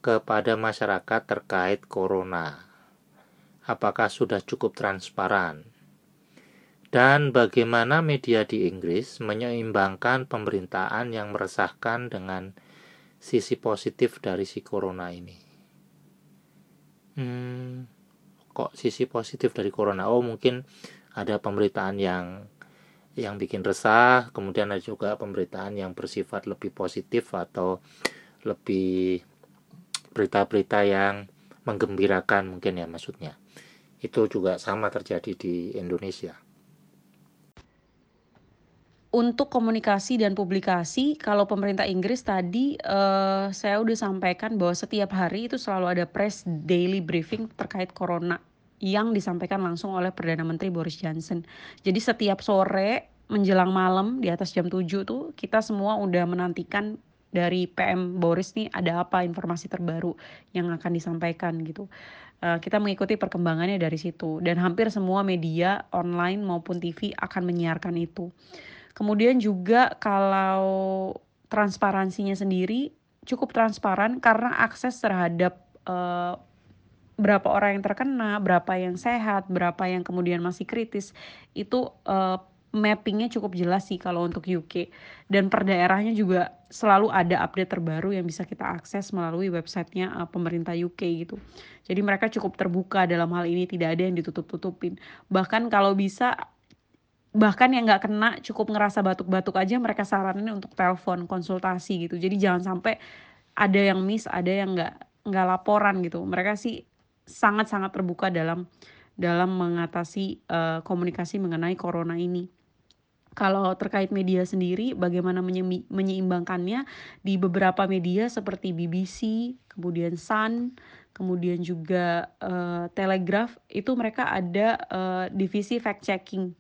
kepada masyarakat terkait corona. Apakah sudah cukup transparan? Dan bagaimana media di Inggris menyeimbangkan pemberitaan yang meresahkan dengan sisi positif dari si corona ini? Hmm, kok sisi positif dari corona? Oh, mungkin ada pemberitaan yang yang bikin resah, kemudian ada juga pemberitaan yang bersifat lebih positif atau lebih berita-berita yang menggembirakan mungkin ya maksudnya itu juga sama terjadi di Indonesia untuk komunikasi dan publikasi kalau pemerintah Inggris tadi uh, saya udah sampaikan bahwa setiap hari itu selalu ada press daily briefing terkait corona yang disampaikan langsung oleh Perdana Menteri Boris Johnson. Jadi setiap sore menjelang malam di atas jam 7 tuh kita semua udah menantikan dari PM Boris nih ada apa informasi terbaru yang akan disampaikan gitu. Uh, kita mengikuti perkembangannya dari situ dan hampir semua media online maupun TV akan menyiarkan itu. Kemudian juga kalau transparansinya sendiri cukup transparan karena akses terhadap uh, berapa orang yang terkena, berapa yang sehat, berapa yang kemudian masih kritis itu uh, mappingnya cukup jelas sih kalau untuk UK dan per daerahnya juga selalu ada update terbaru yang bisa kita akses melalui websitenya uh, pemerintah UK gitu. Jadi mereka cukup terbuka dalam hal ini tidak ada yang ditutup-tutupin. Bahkan kalau bisa bahkan yang nggak kena cukup ngerasa batuk-batuk aja mereka saranin untuk telepon konsultasi gitu. Jadi jangan sampai ada yang miss ada yang nggak nggak laporan gitu. Mereka sih sangat-sangat terbuka dalam dalam mengatasi uh, komunikasi mengenai corona ini. Kalau terkait media sendiri, bagaimana menyeimbangkannya? Di beberapa media seperti BBC, kemudian Sun, kemudian juga uh, Telegraph, itu mereka ada uh, divisi fact checking.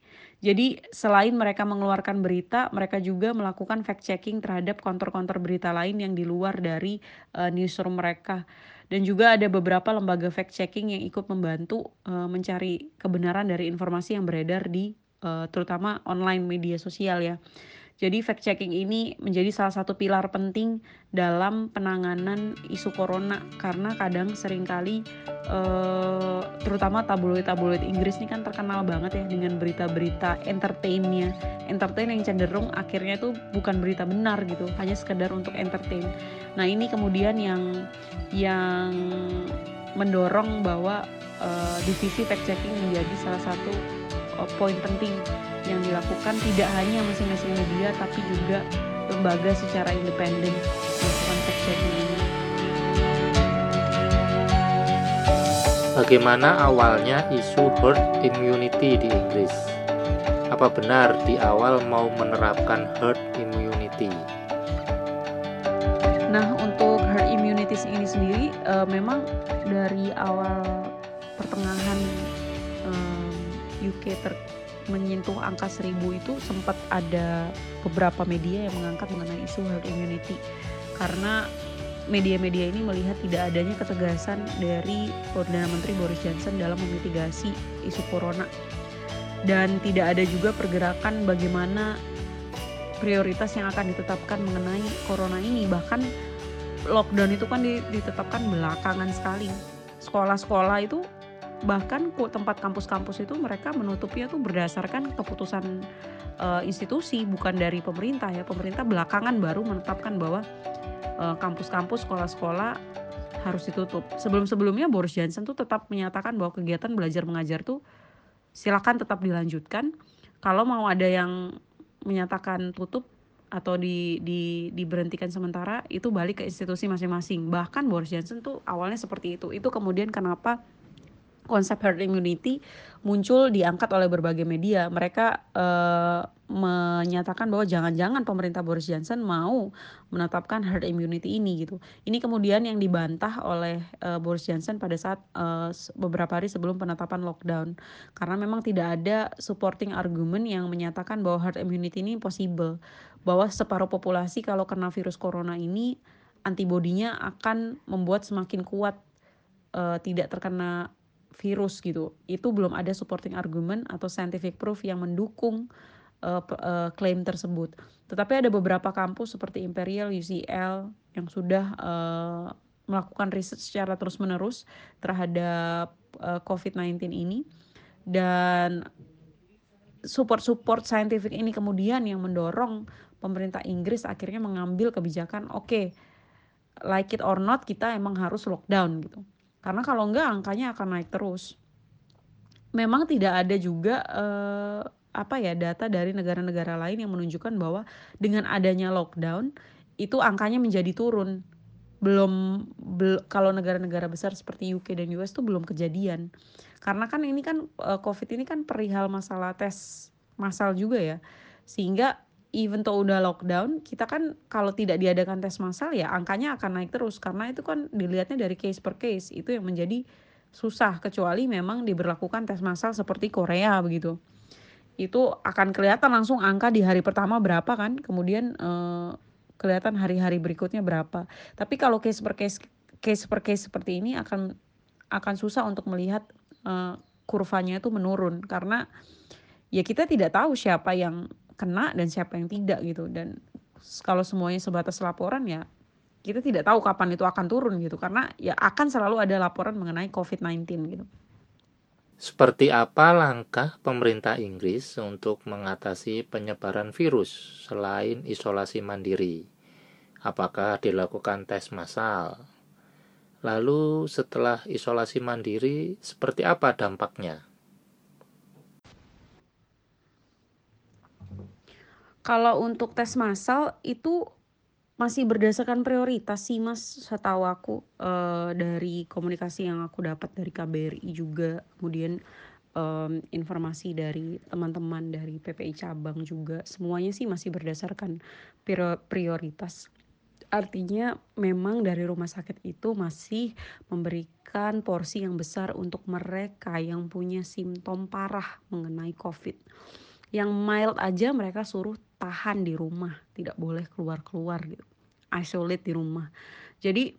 Jadi selain mereka mengeluarkan berita, mereka juga melakukan fact checking terhadap kontor-kontor berita lain yang di luar dari uh, newsroom mereka. dan juga ada beberapa lembaga fact checking yang ikut membantu uh, mencari kebenaran dari informasi yang beredar di uh, terutama online media sosial ya. Jadi fact checking ini menjadi salah satu pilar penting dalam penanganan isu corona karena kadang sering kali eh, terutama tabloid-tabloid Inggris ini kan terkenal banget ya dengan berita-berita entertainnya, entertain yang cenderung akhirnya itu bukan berita benar gitu, hanya sekedar untuk entertain. Nah ini kemudian yang yang mendorong bahwa uh, divisi fact checking menjadi salah satu uh, poin penting yang dilakukan tidak hanya masing-masing media tapi juga lembaga secara independen melakukan fact checking ini. Bagaimana awalnya isu herd immunity di Inggris? Apa benar di awal mau menerapkan herd immunity? Nah, untuk herd immunity ini sendiri uh, memang dari awal pertengahan UK ter menyentuh angka 1000 itu sempat ada beberapa media yang mengangkat mengenai isu herd immunity. Karena media-media ini melihat tidak adanya ketegasan dari Perdana Menteri Boris Johnson dalam memitigasi isu corona. Dan tidak ada juga pergerakan bagaimana prioritas yang akan ditetapkan mengenai corona ini. Bahkan lockdown itu kan ditetapkan belakangan sekali. Sekolah-sekolah itu bahkan tempat kampus-kampus itu mereka menutupnya tuh berdasarkan keputusan uh, institusi bukan dari pemerintah ya. Pemerintah belakangan baru menetapkan bahwa uh, kampus-kampus sekolah-sekolah harus ditutup. Sebelum-sebelumnya Boris Johnson tuh tetap menyatakan bahwa kegiatan belajar mengajar tuh silakan tetap dilanjutkan. Kalau mau ada yang menyatakan tutup atau di, di diberhentikan sementara itu balik ke institusi masing-masing. Bahkan Boris Johnson tuh awalnya seperti itu. Itu kemudian kenapa konsep herd immunity muncul diangkat oleh berbagai media. Mereka uh, menyatakan bahwa jangan-jangan pemerintah Boris Johnson mau menetapkan herd immunity ini gitu. Ini kemudian yang dibantah oleh uh, Boris Johnson pada saat uh, beberapa hari sebelum penetapan lockdown karena memang tidak ada supporting argument yang menyatakan bahwa herd immunity ini possible. Bahwa separuh populasi kalau kena virus corona ini antibodinya akan membuat semakin kuat uh, tidak terkena virus gitu. Itu belum ada supporting argument atau scientific proof yang mendukung uh, uh, tersebut. Tetapi ada beberapa kampus seperti Imperial UCL yang sudah uh, melakukan riset secara terus menerus terhadap uh, COVID-19 ini. Dan support-support scientific ini kemudian yang mendorong pemerintah Inggris akhirnya mengambil kebijakan oke okay, like it or not kita emang harus lockdown gitu karena kalau enggak angkanya akan naik terus. Memang tidak ada juga eh, apa ya data dari negara-negara lain yang menunjukkan bahwa dengan adanya lockdown itu angkanya menjadi turun. Belum bel, kalau negara-negara besar seperti UK dan US itu belum kejadian. Karena kan ini kan eh, COVID ini kan perihal masalah tes massal juga ya. Sehingga even though udah lockdown, kita kan kalau tidak diadakan tes massal ya angkanya akan naik terus karena itu kan dilihatnya dari case per case itu yang menjadi susah kecuali memang diberlakukan tes massal seperti Korea begitu. Itu akan kelihatan langsung angka di hari pertama berapa kan, kemudian eh, kelihatan hari-hari berikutnya berapa. Tapi kalau case per case case per case seperti ini akan akan susah untuk melihat eh, kurvanya itu menurun karena ya kita tidak tahu siapa yang kena dan siapa yang tidak gitu dan kalau semuanya sebatas laporan ya kita tidak tahu kapan itu akan turun gitu karena ya akan selalu ada laporan mengenai COVID-19 gitu. Seperti apa langkah pemerintah Inggris untuk mengatasi penyebaran virus selain isolasi mandiri? Apakah dilakukan tes massal? Lalu setelah isolasi mandiri seperti apa dampaknya? Kalau untuk tes massal itu masih berdasarkan prioritas sih Mas, setahu aku uh, dari komunikasi yang aku dapat dari KBRI juga, kemudian um, informasi dari teman-teman dari PPI cabang juga, semuanya sih masih berdasarkan prioritas. Artinya memang dari rumah sakit itu masih memberikan porsi yang besar untuk mereka yang punya simptom parah mengenai COVID. Yang mild aja mereka suruh tahan di rumah, tidak boleh keluar-keluar gitu. Isolate di rumah. Jadi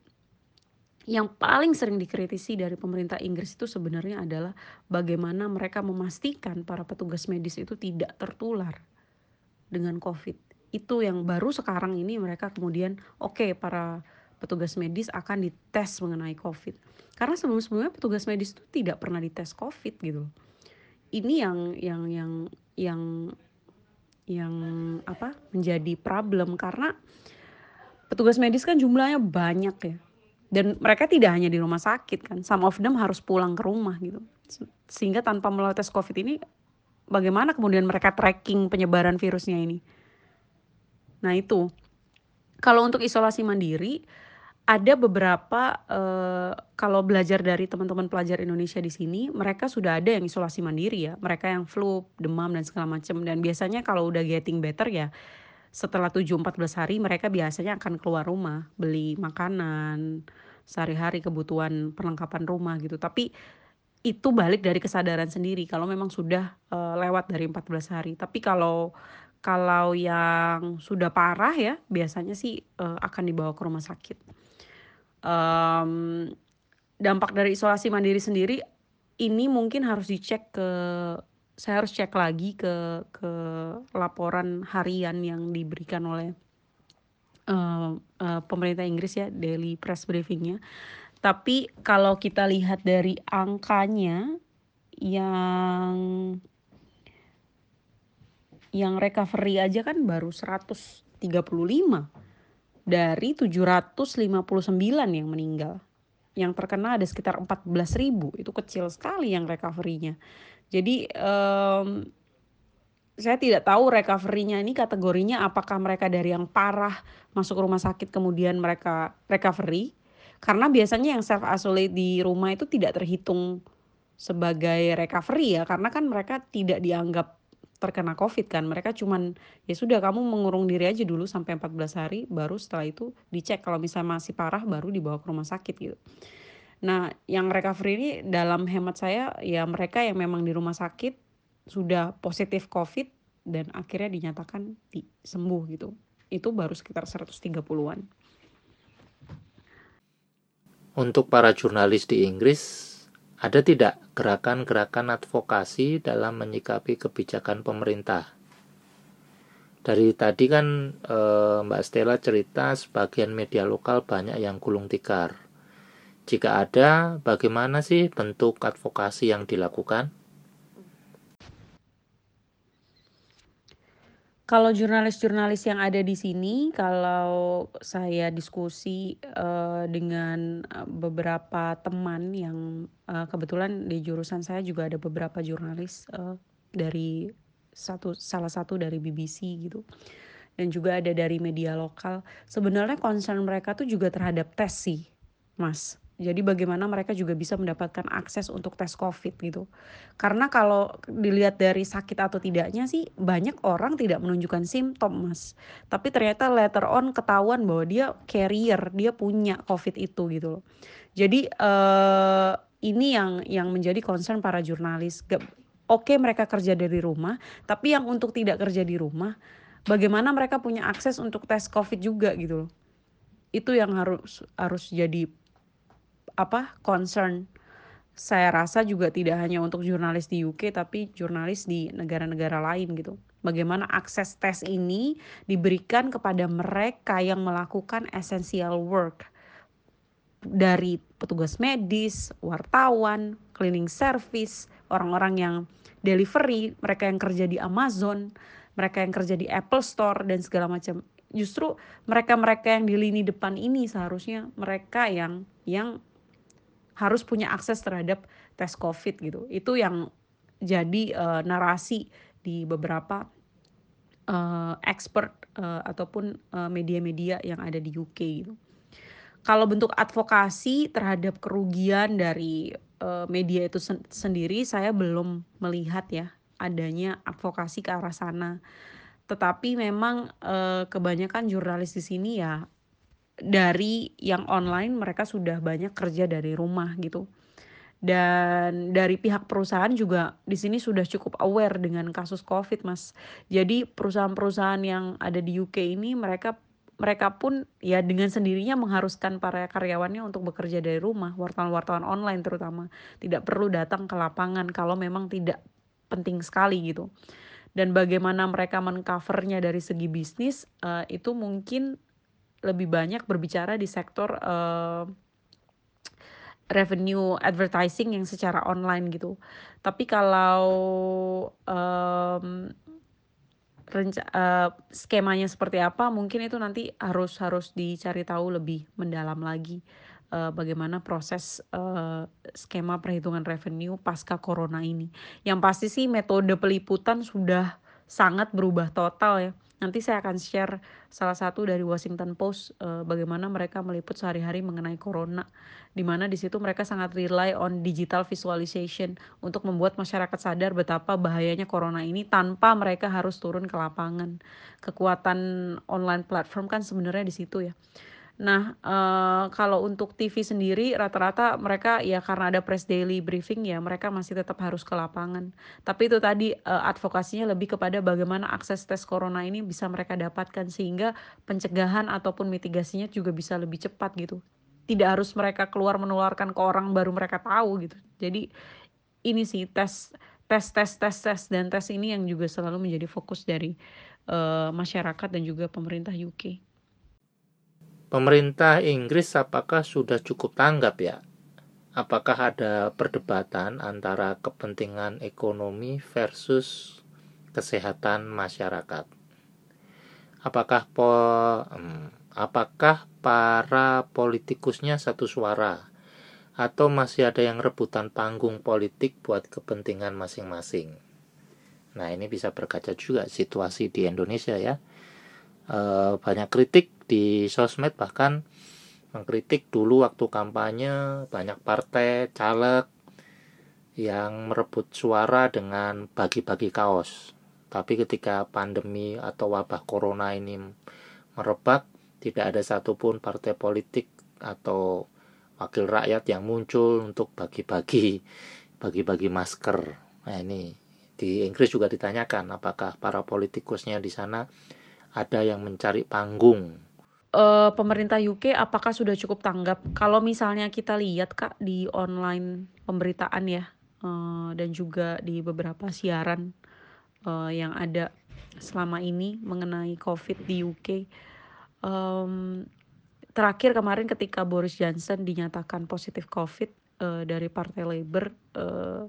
yang paling sering dikritisi dari pemerintah Inggris itu sebenarnya adalah bagaimana mereka memastikan para petugas medis itu tidak tertular dengan COVID. Itu yang baru sekarang ini mereka kemudian oke okay, para petugas medis akan dites mengenai COVID. Karena sebelum-sebelumnya petugas medis itu tidak pernah dites COVID gitu. Ini yang yang yang yang yang apa menjadi problem. Karena petugas medis kan jumlahnya banyak ya. Dan mereka tidak hanya di rumah sakit kan. Some of them harus pulang ke rumah gitu. Sehingga tanpa melalui tes covid ini bagaimana kemudian mereka tracking penyebaran virusnya ini? Nah itu. Kalau untuk isolasi mandiri ada beberapa uh, kalau belajar dari teman-teman pelajar Indonesia di sini mereka sudah ada yang isolasi mandiri ya. Mereka yang flu demam dan segala macam dan biasanya kalau udah getting better ya setelah 7-14 hari mereka biasanya akan keluar rumah beli makanan sehari-hari kebutuhan perlengkapan rumah gitu. Tapi itu balik dari kesadaran sendiri. Kalau memang sudah uh, lewat dari 14 hari. Tapi kalau kalau yang sudah parah ya biasanya sih uh, akan dibawa ke rumah sakit um, dampak dari isolasi mandiri sendiri ini mungkin harus dicek ke saya harus cek lagi ke ke laporan harian yang diberikan oleh uh, uh, pemerintah Inggris ya daily press briefingnya. Tapi kalau kita lihat dari angkanya yang yang recovery aja kan baru 135 dari 759 yang meninggal. Yang terkena ada sekitar 14.000, itu kecil sekali yang recovery-nya. Jadi um, saya tidak tahu recovery-nya ini kategorinya apakah mereka dari yang parah masuk rumah sakit kemudian mereka recovery karena biasanya yang self isolate di rumah itu tidak terhitung sebagai recovery ya karena kan mereka tidak dianggap terkena covid kan mereka cuman ya sudah kamu mengurung diri aja dulu sampai 14 hari baru setelah itu dicek kalau misalnya masih parah baru dibawa ke rumah sakit gitu Nah, yang recovery ini dalam hemat saya ya mereka yang memang di rumah sakit sudah positif COVID dan akhirnya dinyatakan di, sembuh gitu. Itu baru sekitar 130-an. Untuk para jurnalis di Inggris, ada tidak gerakan-gerakan advokasi dalam menyikapi kebijakan pemerintah? Dari tadi kan e, Mbak Stella cerita sebagian media lokal banyak yang gulung tikar jika ada, bagaimana sih bentuk advokasi yang dilakukan? Kalau jurnalis-jurnalis yang ada di sini, kalau saya diskusi uh, dengan eh, beberapa teman yang uh, kebetulan di jurusan saya juga ada beberapa jurnalis uh, dari satu salah satu dari BBC gitu dan juga ada dari media lokal. Sebenarnya concern mereka tuh juga terhadap tes sih, Mas. Jadi bagaimana mereka juga bisa mendapatkan akses untuk tes COVID gitu. Karena kalau dilihat dari sakit atau tidaknya sih banyak orang tidak menunjukkan simptom mas. Tapi ternyata later on ketahuan bahwa dia carrier, dia punya COVID itu gitu loh. Jadi uh, ini yang yang menjadi concern para jurnalis. Oke mereka kerja dari rumah, tapi yang untuk tidak kerja di rumah, bagaimana mereka punya akses untuk tes COVID juga gitu loh. Itu yang harus harus jadi apa concern saya rasa juga tidak hanya untuk jurnalis di UK tapi jurnalis di negara-negara lain gitu. Bagaimana akses tes ini diberikan kepada mereka yang melakukan essential work dari petugas medis, wartawan, cleaning service, orang-orang yang delivery, mereka yang kerja di Amazon, mereka yang kerja di Apple Store dan segala macam. Justru mereka-mereka yang di lini depan ini seharusnya mereka yang yang harus punya akses terhadap tes COVID gitu. Itu yang jadi uh, narasi di beberapa uh, expert uh, ataupun media-media uh, yang ada di UK gitu. Kalau bentuk advokasi terhadap kerugian dari uh, media itu sen sendiri saya belum melihat ya adanya advokasi ke arah sana. Tetapi memang uh, kebanyakan jurnalis di sini ya dari yang online mereka sudah banyak kerja dari rumah gitu. Dan dari pihak perusahaan juga di sini sudah cukup aware dengan kasus Covid, Mas. Jadi perusahaan-perusahaan yang ada di UK ini mereka mereka pun ya dengan sendirinya mengharuskan para karyawannya untuk bekerja dari rumah, wartawan-wartawan online terutama. Tidak perlu datang ke lapangan kalau memang tidak penting sekali gitu. Dan bagaimana mereka mengcovernya dari segi bisnis uh, itu mungkin lebih banyak berbicara di sektor uh, revenue advertising yang secara online gitu. Tapi kalau um, uh, skemanya seperti apa mungkin itu nanti harus harus dicari tahu lebih mendalam lagi uh, bagaimana proses uh, skema perhitungan revenue pasca corona ini. Yang pasti sih metode peliputan sudah sangat berubah total ya. Nanti saya akan share salah satu dari Washington Post uh, bagaimana mereka meliput sehari-hari mengenai corona di mana di situ mereka sangat rely on digital visualization untuk membuat masyarakat sadar betapa bahayanya corona ini tanpa mereka harus turun ke lapangan. Kekuatan online platform kan sebenarnya di situ ya. Nah, uh, kalau untuk TV sendiri rata-rata mereka ya karena ada press daily briefing ya mereka masih tetap harus ke lapangan. Tapi itu tadi uh, advokasinya lebih kepada bagaimana akses tes corona ini bisa mereka dapatkan sehingga pencegahan ataupun mitigasinya juga bisa lebih cepat gitu. Tidak harus mereka keluar menularkan ke orang baru mereka tahu gitu. Jadi ini sih tes tes tes tes tes dan tes ini yang juga selalu menjadi fokus dari uh, masyarakat dan juga pemerintah UK pemerintah Inggris apakah sudah cukup tanggap ya? Apakah ada perdebatan antara kepentingan ekonomi versus kesehatan masyarakat? Apakah po, hmm, apakah para politikusnya satu suara atau masih ada yang rebutan panggung politik buat kepentingan masing-masing? Nah, ini bisa berkaca juga situasi di Indonesia ya. E, banyak kritik di sosmed bahkan mengkritik dulu waktu kampanye banyak partai caleg yang merebut suara dengan bagi-bagi kaos. Tapi ketika pandemi atau wabah corona ini merebak, tidak ada satupun partai politik atau wakil rakyat yang muncul untuk bagi-bagi bagi-bagi masker. Nah ini di Inggris juga ditanyakan apakah para politikusnya di sana ada yang mencari panggung uh, pemerintah UK apakah sudah cukup tanggap? Kalau misalnya kita lihat Kak di online pemberitaan ya uh, dan juga di beberapa siaran uh, yang ada selama ini mengenai COVID di UK. Um, terakhir kemarin ketika Boris Johnson dinyatakan positif COVID uh, dari Partai Labour uh,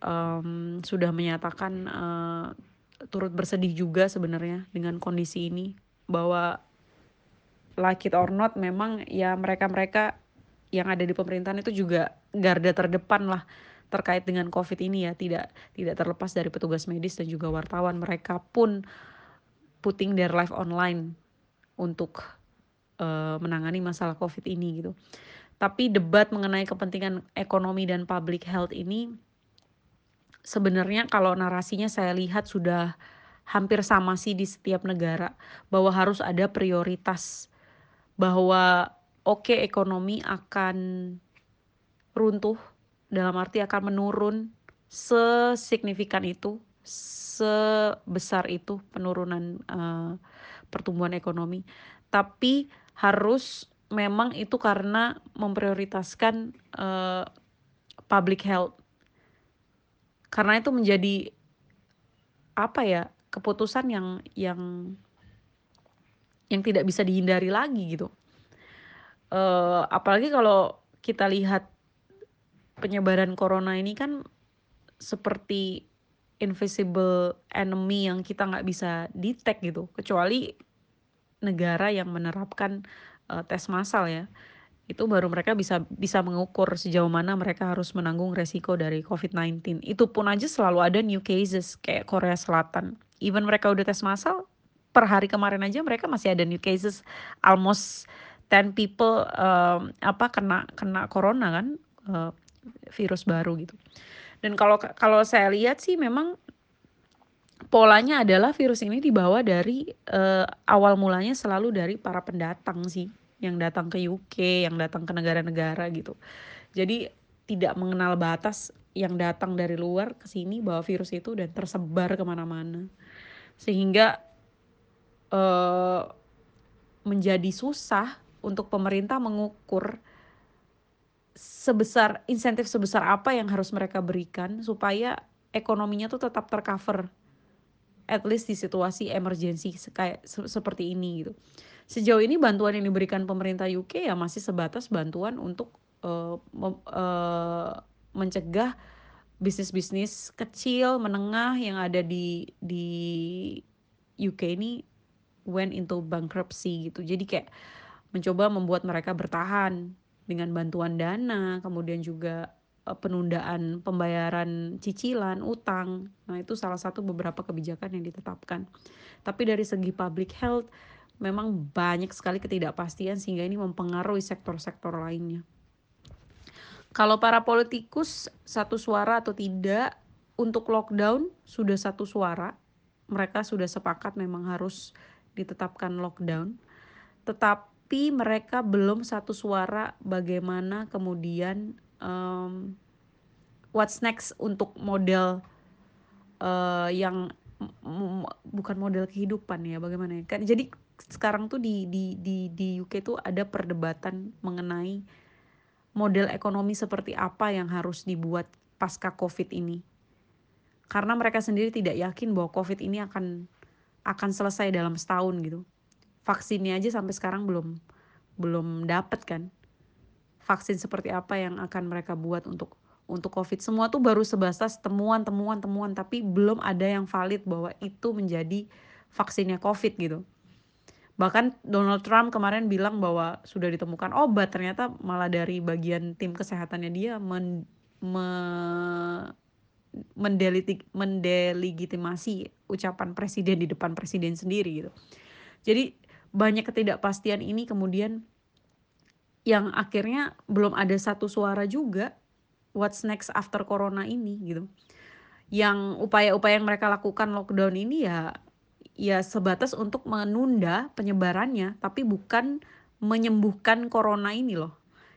um, sudah menyatakan uh, turut bersedih juga sebenarnya dengan kondisi ini bahwa like it or not memang ya mereka-mereka yang ada di pemerintahan itu juga garda terdepan lah terkait dengan covid ini ya. Tidak tidak terlepas dari petugas medis dan juga wartawan mereka pun putting their life online untuk uh, menangani masalah covid ini gitu. Tapi debat mengenai kepentingan ekonomi dan public health ini sebenarnya kalau narasinya saya lihat sudah hampir sama sih di setiap negara bahwa harus ada prioritas bahwa oke okay, ekonomi akan runtuh dalam arti akan menurun sesignifikan itu sebesar itu penurunan uh, pertumbuhan ekonomi. Tapi harus memang itu karena memprioritaskan uh, public health karena itu menjadi apa ya keputusan yang yang yang tidak bisa dihindari lagi gitu. Uh, apalagi kalau kita lihat penyebaran corona ini kan seperti invisible enemy yang kita nggak bisa detect gitu, kecuali negara yang menerapkan uh, tes massal ya itu baru mereka bisa bisa mengukur sejauh mana mereka harus menanggung resiko dari COVID-19. Itu pun aja selalu ada new cases kayak Korea Selatan. Even mereka udah tes massal, per hari kemarin aja mereka masih ada new cases almost 10 people um, apa kena kena corona kan uh, virus baru gitu. Dan kalau kalau saya lihat sih memang polanya adalah virus ini dibawa dari uh, awal mulanya selalu dari para pendatang sih yang datang ke UK, yang datang ke negara-negara gitu. Jadi tidak mengenal batas yang datang dari luar ke sini bawa virus itu dan tersebar ke mana-mana. Sehingga uh, menjadi susah untuk pemerintah mengukur sebesar insentif sebesar apa yang harus mereka berikan supaya ekonominya tuh tetap tercover at least di situasi emergensi kayak se seperti ini gitu. Sejauh ini bantuan yang diberikan pemerintah UK ya masih sebatas bantuan untuk uh, uh, mencegah bisnis-bisnis kecil menengah yang ada di di UK ini went into bankruptcy gitu. Jadi kayak mencoba membuat mereka bertahan dengan bantuan dana, kemudian juga uh, penundaan pembayaran cicilan, utang. Nah, itu salah satu beberapa kebijakan yang ditetapkan. Tapi dari segi public health memang banyak sekali ketidakpastian sehingga ini mempengaruhi sektor-sektor lainnya. Kalau para politikus satu suara atau tidak untuk lockdown sudah satu suara, mereka sudah sepakat memang harus ditetapkan lockdown. Tetap tapi mereka belum satu suara bagaimana kemudian um, what's next untuk model uh, yang bukan model kehidupan ya bagaimana kan jadi sekarang tuh di di di di UK tuh ada perdebatan mengenai model ekonomi seperti apa yang harus dibuat pasca covid ini. Karena mereka sendiri tidak yakin bahwa covid ini akan akan selesai dalam setahun gitu. Vaksinnya aja sampai sekarang belum belum dapat kan. Vaksin seperti apa yang akan mereka buat untuk untuk covid. Semua tuh baru sebatas temuan temuan temuan tapi belum ada yang valid bahwa itu menjadi vaksinnya covid gitu bahkan Donald Trump kemarin bilang bahwa sudah ditemukan obat ternyata malah dari bagian tim kesehatannya dia men, me, mendelegitimasi ucapan presiden di depan presiden sendiri gitu jadi banyak ketidakpastian ini kemudian yang akhirnya belum ada satu suara juga what's next after corona ini gitu. Yang upaya-upaya yang mereka lakukan lockdown ini ya ya sebatas untuk menunda penyebarannya tapi bukan menyembuhkan corona ini loh.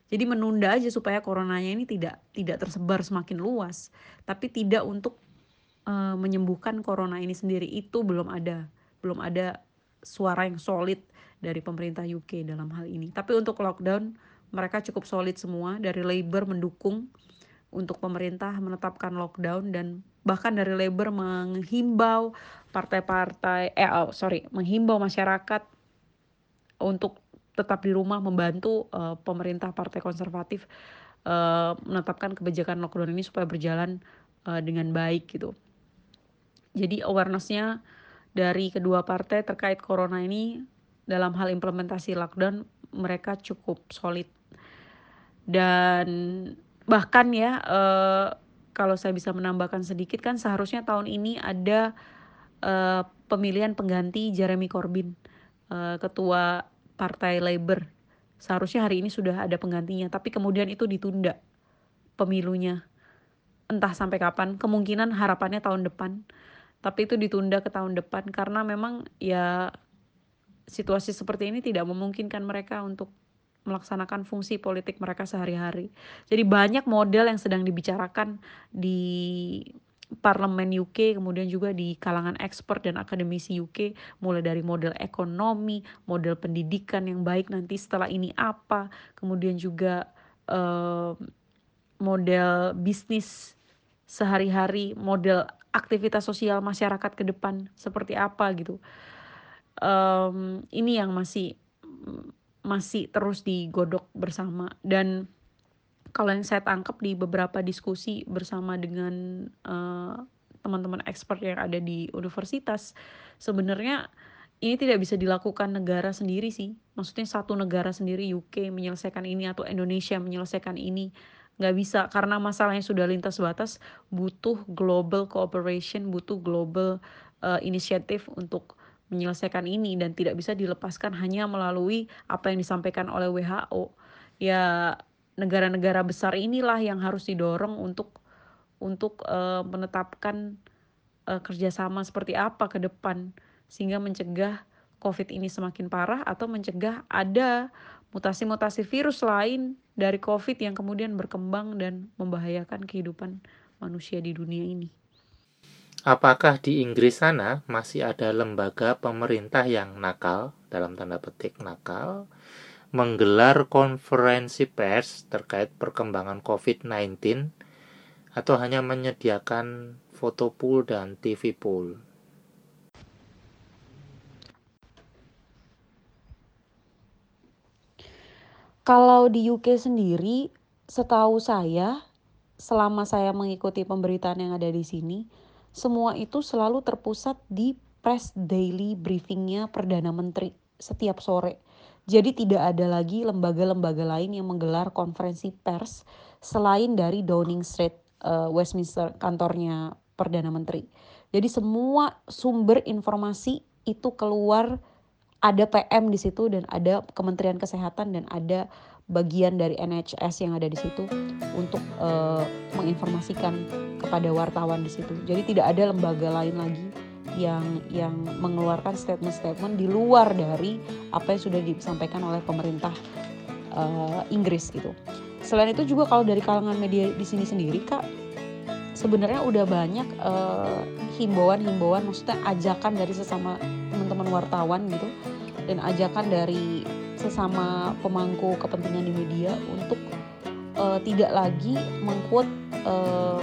Jadi menunda aja supaya coronanya ini tidak tidak tersebar semakin luas, tapi tidak untuk uh, menyembuhkan corona ini sendiri itu belum ada, belum ada suara yang solid dari pemerintah UK dalam hal ini. Tapi untuk lockdown mereka cukup solid semua dari Labour mendukung untuk pemerintah menetapkan lockdown dan bahkan dari Labour menghimbau partai-partai eh oh, sorry menghimbau masyarakat untuk tetap di rumah membantu uh, pemerintah partai konservatif uh, menetapkan kebijakan lockdown ini supaya berjalan uh, dengan baik gitu. Jadi awarenessnya dari kedua partai terkait corona ini dalam hal implementasi lockdown mereka cukup solid dan bahkan ya uh, kalau saya bisa menambahkan sedikit kan seharusnya tahun ini ada uh, pemilihan pengganti Jeremy Corbyn uh, ketua partai Labour. Seharusnya hari ini sudah ada penggantinya tapi kemudian itu ditunda pemilunya. Entah sampai kapan kemungkinan harapannya tahun depan. Tapi itu ditunda ke tahun depan karena memang ya situasi seperti ini tidak memungkinkan mereka untuk melaksanakan fungsi politik mereka sehari-hari. Jadi banyak model yang sedang dibicarakan di parlemen UK, kemudian juga di kalangan ekspert dan akademisi UK, mulai dari model ekonomi, model pendidikan yang baik nanti setelah ini apa, kemudian juga uh, model bisnis sehari-hari, model aktivitas sosial masyarakat ke depan seperti apa gitu. Um, ini yang masih masih terus digodok bersama. Dan kalau yang saya tangkap di beberapa diskusi bersama dengan uh, teman-teman expert yang ada di universitas sebenarnya ini tidak bisa dilakukan negara sendiri sih. Maksudnya satu negara sendiri UK menyelesaikan ini atau Indonesia menyelesaikan ini nggak bisa. Karena masalahnya sudah lintas batas butuh global cooperation butuh global uh, inisiatif untuk menyelesaikan ini dan tidak bisa dilepaskan hanya melalui apa yang disampaikan oleh WHO ya negara-negara besar inilah yang harus didorong untuk untuk uh, menetapkan uh, kerjasama seperti apa ke depan sehingga mencegah COVID ini semakin parah atau mencegah ada mutasi-mutasi virus lain dari COVID yang kemudian berkembang dan membahayakan kehidupan manusia di dunia ini. Apakah di Inggris sana masih ada lembaga pemerintah yang nakal dalam tanda petik nakal menggelar konferensi pers terkait perkembangan COVID-19 atau hanya menyediakan foto pool dan TV pool. Kalau di UK sendiri, setahu saya, selama saya mengikuti pemberitaan yang ada di sini, semua itu selalu terpusat di press daily briefingnya Perdana Menteri setiap sore. Jadi tidak ada lagi lembaga-lembaga lain yang menggelar konferensi pers selain dari Downing Street, uh, Westminster, kantornya Perdana Menteri. Jadi semua sumber informasi itu keluar ada PM di situ dan ada Kementerian Kesehatan dan ada bagian dari NHS yang ada di situ untuk uh, menginformasikan kepada wartawan di situ. Jadi tidak ada lembaga lain lagi yang yang mengeluarkan statement-statement di luar dari apa yang sudah disampaikan oleh pemerintah uh, Inggris gitu. Selain itu juga kalau dari kalangan media di sini sendiri kak sebenarnya udah banyak uh, himbauan-himbauan maksudnya ajakan dari sesama teman-teman wartawan gitu dan ajakan dari sesama pemangku kepentingan di media untuk uh, tidak lagi mengquote uh,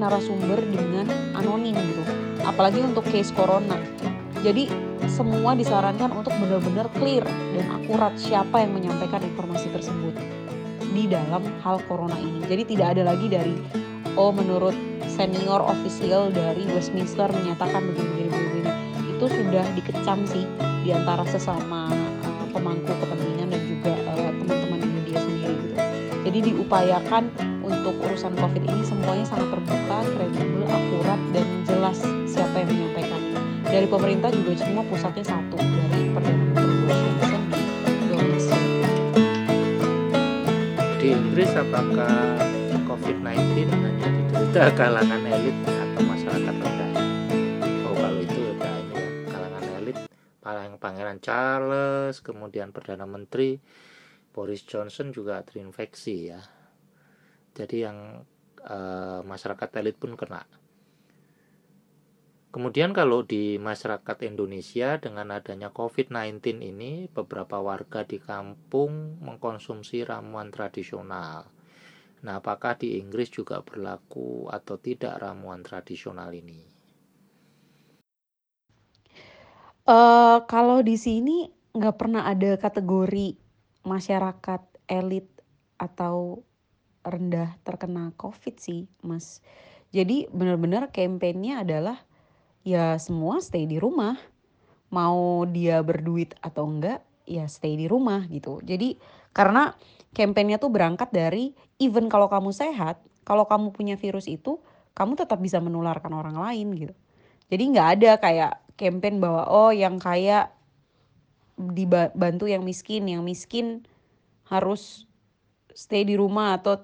narasumber dengan anonim gitu. Apalagi untuk case corona. Jadi semua disarankan untuk benar-benar clear dan akurat siapa yang menyampaikan informasi tersebut di dalam hal corona ini. Jadi tidak ada lagi dari oh menurut senior official dari Westminster menyatakan begini-begini itu sudah dikecam sih di antara sesama pemangku kepentingan dan juga uh, teman-teman di media sendiri gitu. Jadi diupayakan untuk urusan COVID ini semuanya sangat terbuka, kredibel, akurat dan jelas siapa yang menyampaikan. Dari pemerintah juga semua pusatnya satu dari Perdana Menteri Johnson Downing Di Inggris apakah COVID-19 hanya diderita kalangan elit Pangeran Charles, kemudian Perdana Menteri Boris Johnson juga terinfeksi ya. Jadi yang uh, masyarakat elit pun kena. Kemudian kalau di masyarakat Indonesia dengan adanya COVID-19 ini beberapa warga di kampung mengkonsumsi ramuan tradisional. Nah, apakah di Inggris juga berlaku atau tidak ramuan tradisional ini? Uh, kalau di sini nggak pernah ada kategori masyarakat elit atau rendah terkena COVID sih, Mas. Jadi benar-benar kampanyenya adalah ya semua stay di rumah. Mau dia berduit atau enggak, ya stay di rumah gitu. Jadi karena kampanyenya tuh berangkat dari even kalau kamu sehat, kalau kamu punya virus itu, kamu tetap bisa menularkan orang lain gitu. Jadi nggak ada kayak campaign bahwa oh yang kaya dibantu yang miskin, yang miskin harus stay di rumah atau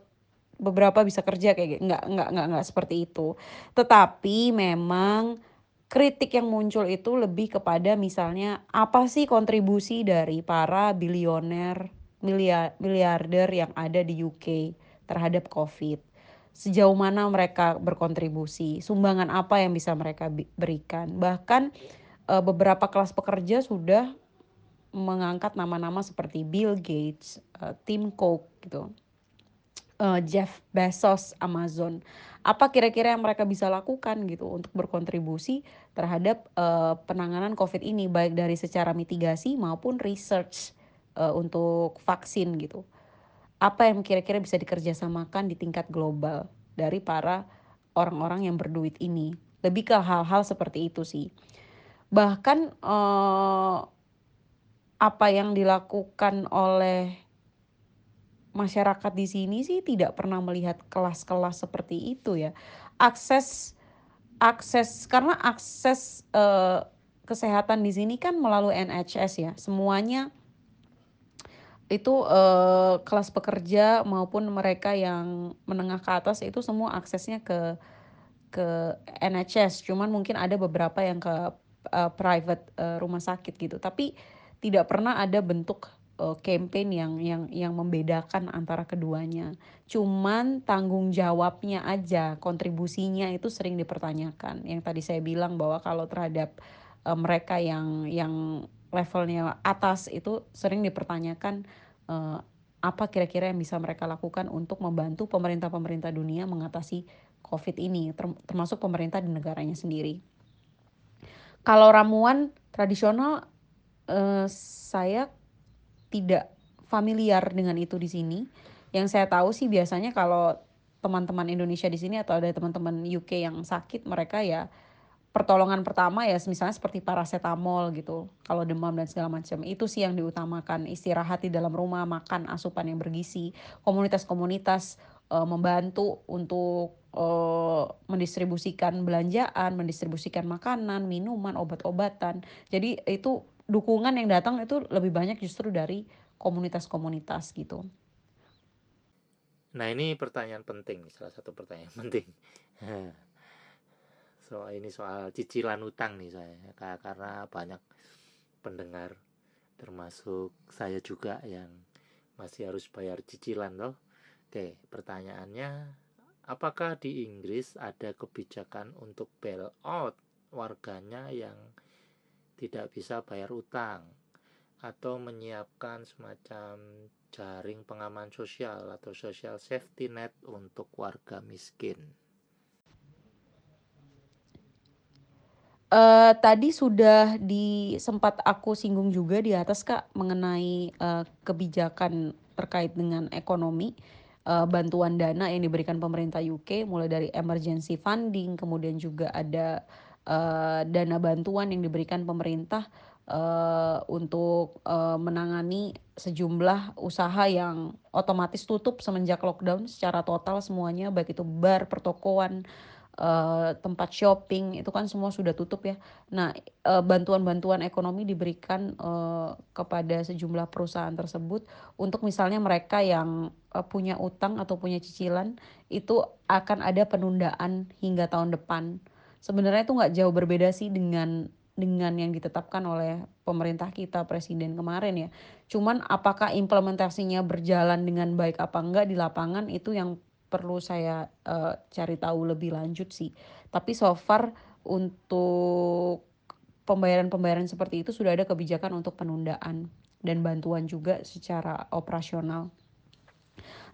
beberapa bisa kerja kayak gitu. nggak nggak nggak nggak seperti itu. Tetapi memang kritik yang muncul itu lebih kepada misalnya apa sih kontribusi dari para bilioner miliar, miliarder yang ada di UK terhadap COVID sejauh mana mereka berkontribusi, sumbangan apa yang bisa mereka berikan. Bahkan uh, beberapa kelas pekerja sudah mengangkat nama-nama seperti Bill Gates, uh, Tim Cook gitu. Uh, Jeff Bezos Amazon. Apa kira-kira yang mereka bisa lakukan gitu untuk berkontribusi terhadap penanganan COVID ini baik dari secara mitigasi maupun research untuk vaksin gitu apa yang kira-kira bisa dikerjasamakan di tingkat global dari para orang-orang yang berduit ini. Lebih ke hal-hal seperti itu sih. Bahkan eh, apa yang dilakukan oleh masyarakat di sini sih tidak pernah melihat kelas-kelas seperti itu ya. Akses akses karena akses eh, kesehatan di sini kan melalui NHS ya. Semuanya itu uh, kelas pekerja maupun mereka yang menengah ke atas itu semua aksesnya ke ke NHS cuman mungkin ada beberapa yang ke uh, private uh, rumah sakit gitu. Tapi tidak pernah ada bentuk uh, campaign yang yang yang membedakan antara keduanya. Cuman tanggung jawabnya aja kontribusinya itu sering dipertanyakan. Yang tadi saya bilang bahwa kalau terhadap uh, mereka yang yang levelnya atas itu sering dipertanyakan uh, apa kira-kira yang bisa mereka lakukan untuk membantu pemerintah-pemerintah dunia mengatasi COVID ini, termasuk pemerintah di negaranya sendiri. Kalau ramuan tradisional, uh, saya tidak familiar dengan itu di sini. Yang saya tahu sih biasanya kalau teman-teman Indonesia di sini atau ada teman-teman UK yang sakit, mereka ya pertolongan pertama ya misalnya seperti paracetamol gitu kalau demam dan segala macam. Itu sih yang diutamakan istirahat di dalam rumah makan asupan yang bergizi. Komunitas-komunitas uh, membantu untuk uh, mendistribusikan belanjaan mendistribusikan makanan minuman obat-obatan. Jadi itu dukungan yang datang itu lebih banyak justru dari komunitas-komunitas gitu. Nah ini pertanyaan penting salah satu pertanyaan <laughs> penting soal ini soal cicilan utang nih saya karena banyak pendengar termasuk saya juga yang masih harus bayar cicilan loh oke pertanyaannya apakah di Inggris ada kebijakan untuk bail out warganya yang tidak bisa bayar utang? Atau menyiapkan semacam jaring pengaman sosial atau social safety net untuk warga miskin Uh, tadi sudah di sempat aku singgung juga di atas Kak mengenai uh, kebijakan terkait dengan ekonomi. Uh, bantuan dana yang diberikan pemerintah UK mulai dari emergency funding kemudian juga ada uh, dana bantuan yang diberikan pemerintah uh, untuk uh, menangani sejumlah usaha yang otomatis tutup semenjak lockdown secara total semuanya baik itu bar pertokoan tempat shopping itu kan semua sudah tutup ya. Nah, uh, bantuan-bantuan ekonomi diberikan uh, kepada sejumlah perusahaan tersebut untuk misalnya mereka yang punya utang atau punya cicilan itu akan ada penundaan hingga tahun depan. Sebenarnya itu nggak jauh berbeda sih dengan dengan yang ditetapkan oleh pemerintah kita presiden kemarin ya. Cuman apakah implementasinya berjalan dengan baik apa enggak di lapangan itu yang perlu saya uh, cari tahu lebih lanjut sih. Tapi so far untuk pembayaran-pembayaran seperti itu sudah ada kebijakan untuk penundaan dan bantuan juga secara operasional.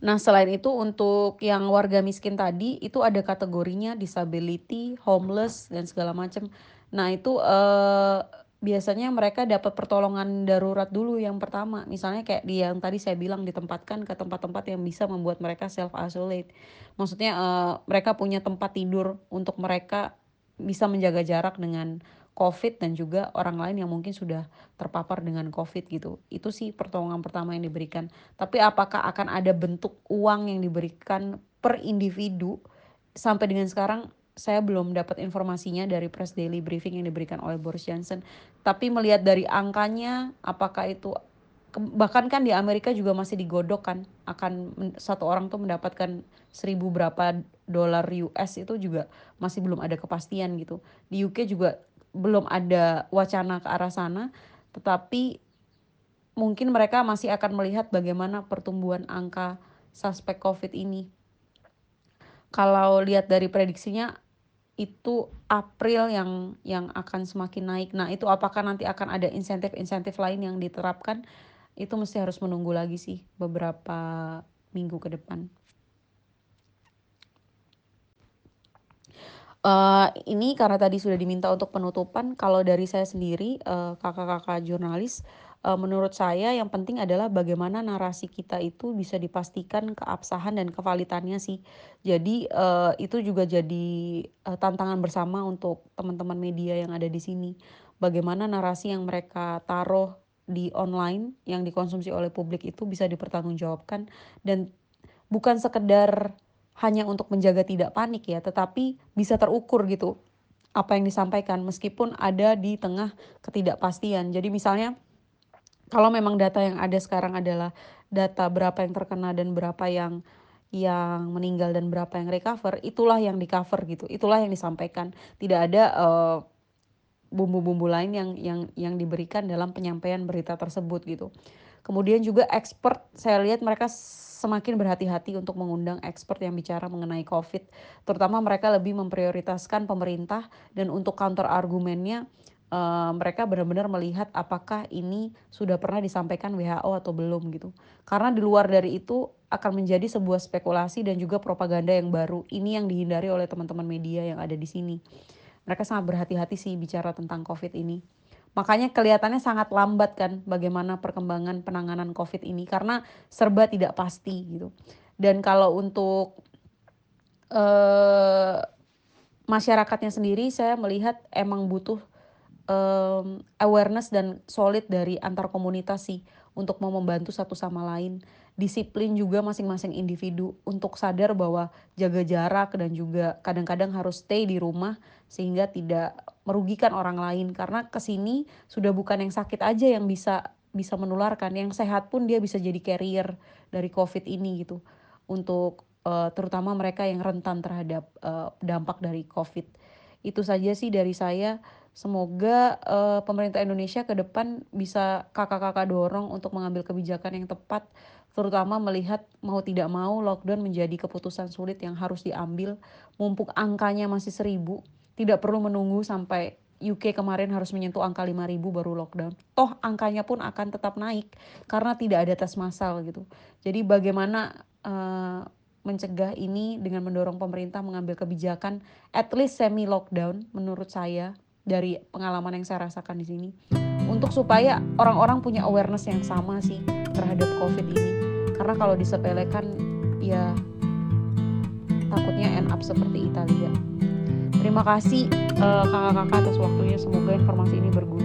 Nah, selain itu untuk yang warga miskin tadi itu ada kategorinya disability, homeless dan segala macam. Nah, itu uh, biasanya mereka dapat pertolongan darurat dulu yang pertama. Misalnya kayak di yang tadi saya bilang ditempatkan ke tempat-tempat yang bisa membuat mereka self isolate maksudnya uh, mereka punya tempat tidur untuk mereka bisa menjaga jarak dengan covid dan juga orang lain yang mungkin sudah terpapar dengan covid gitu. Itu sih pertolongan pertama yang diberikan. Tapi apakah akan ada bentuk uang yang diberikan per individu sampai dengan sekarang saya belum dapat informasinya dari press daily briefing yang diberikan oleh Boris Johnson. Tapi melihat dari angkanya, apakah itu bahkan kan di Amerika juga masih digodok kan akan satu orang tuh mendapatkan seribu berapa dolar US itu juga masih belum ada kepastian gitu. Di UK juga belum ada wacana ke arah sana, tetapi mungkin mereka masih akan melihat bagaimana pertumbuhan angka suspek COVID ini. Kalau lihat dari prediksinya itu April yang yang akan semakin naik. Nah, itu apakah nanti akan ada insentif-insentif lain yang diterapkan? Itu mesti harus menunggu lagi sih beberapa minggu ke depan. Uh, ini karena tadi sudah diminta untuk penutupan, kalau dari saya sendiri, uh, kakak-kakak jurnalis, uh, menurut saya yang penting adalah bagaimana narasi kita itu bisa dipastikan keabsahan dan kevalitannya sih. Jadi uh, itu juga jadi uh, tantangan bersama untuk teman-teman media yang ada di sini. Bagaimana narasi yang mereka taruh di online yang dikonsumsi oleh publik itu bisa dipertanggungjawabkan dan bukan sekedar hanya untuk menjaga tidak panik ya, tetapi bisa terukur gitu apa yang disampaikan meskipun ada di tengah ketidakpastian. Jadi misalnya kalau memang data yang ada sekarang adalah data berapa yang terkena dan berapa yang yang meninggal dan berapa yang recover itulah yang di cover gitu. Itulah yang disampaikan. Tidak ada uh, bumbu-bumbu lain yang yang yang diberikan dalam penyampaian berita tersebut gitu. Kemudian juga expert saya lihat mereka semakin berhati-hati untuk mengundang expert yang bicara mengenai covid. Terutama mereka lebih memprioritaskan pemerintah dan untuk counter argumennya uh, mereka benar-benar melihat apakah ini sudah pernah disampaikan WHO atau belum gitu. Karena di luar dari itu akan menjadi sebuah spekulasi dan juga propaganda yang baru. Ini yang dihindari oleh teman-teman media yang ada di sini. Mereka sangat berhati-hati sih bicara tentang COVID ini. Makanya kelihatannya sangat lambat kan bagaimana perkembangan penanganan COVID ini karena serba tidak pasti gitu. Dan kalau untuk uh, masyarakatnya sendiri saya melihat emang butuh um, awareness dan solid dari antar komunitas sih untuk mau membantu satu sama lain. Disiplin juga masing-masing individu untuk sadar bahwa jaga jarak dan juga kadang-kadang harus stay di rumah sehingga tidak merugikan orang lain karena ke sini sudah bukan yang sakit aja yang bisa bisa menularkan, yang sehat pun dia bisa jadi carrier dari COVID ini gitu. Untuk uh, terutama mereka yang rentan terhadap uh, dampak dari COVID. Itu saja sih dari saya. Semoga uh, pemerintah Indonesia ke depan bisa kakak-kakak dorong untuk mengambil kebijakan yang tepat, terutama melihat mau tidak mau lockdown menjadi keputusan sulit yang harus diambil. Mumpung angkanya masih seribu, tidak perlu menunggu sampai UK kemarin harus menyentuh angka 5000 baru lockdown. Toh angkanya pun akan tetap naik karena tidak ada tes massal gitu. Jadi bagaimana uh, mencegah ini dengan mendorong pemerintah mengambil kebijakan at least semi lockdown menurut saya dari pengalaman yang saya rasakan di sini. Untuk supaya orang-orang punya awareness yang sama sih terhadap covid ini. Karena kalau disepelekan ya takutnya end up seperti Italia. Terima kasih eh, kakak-kakak atas waktunya. Semoga informasi ini berguna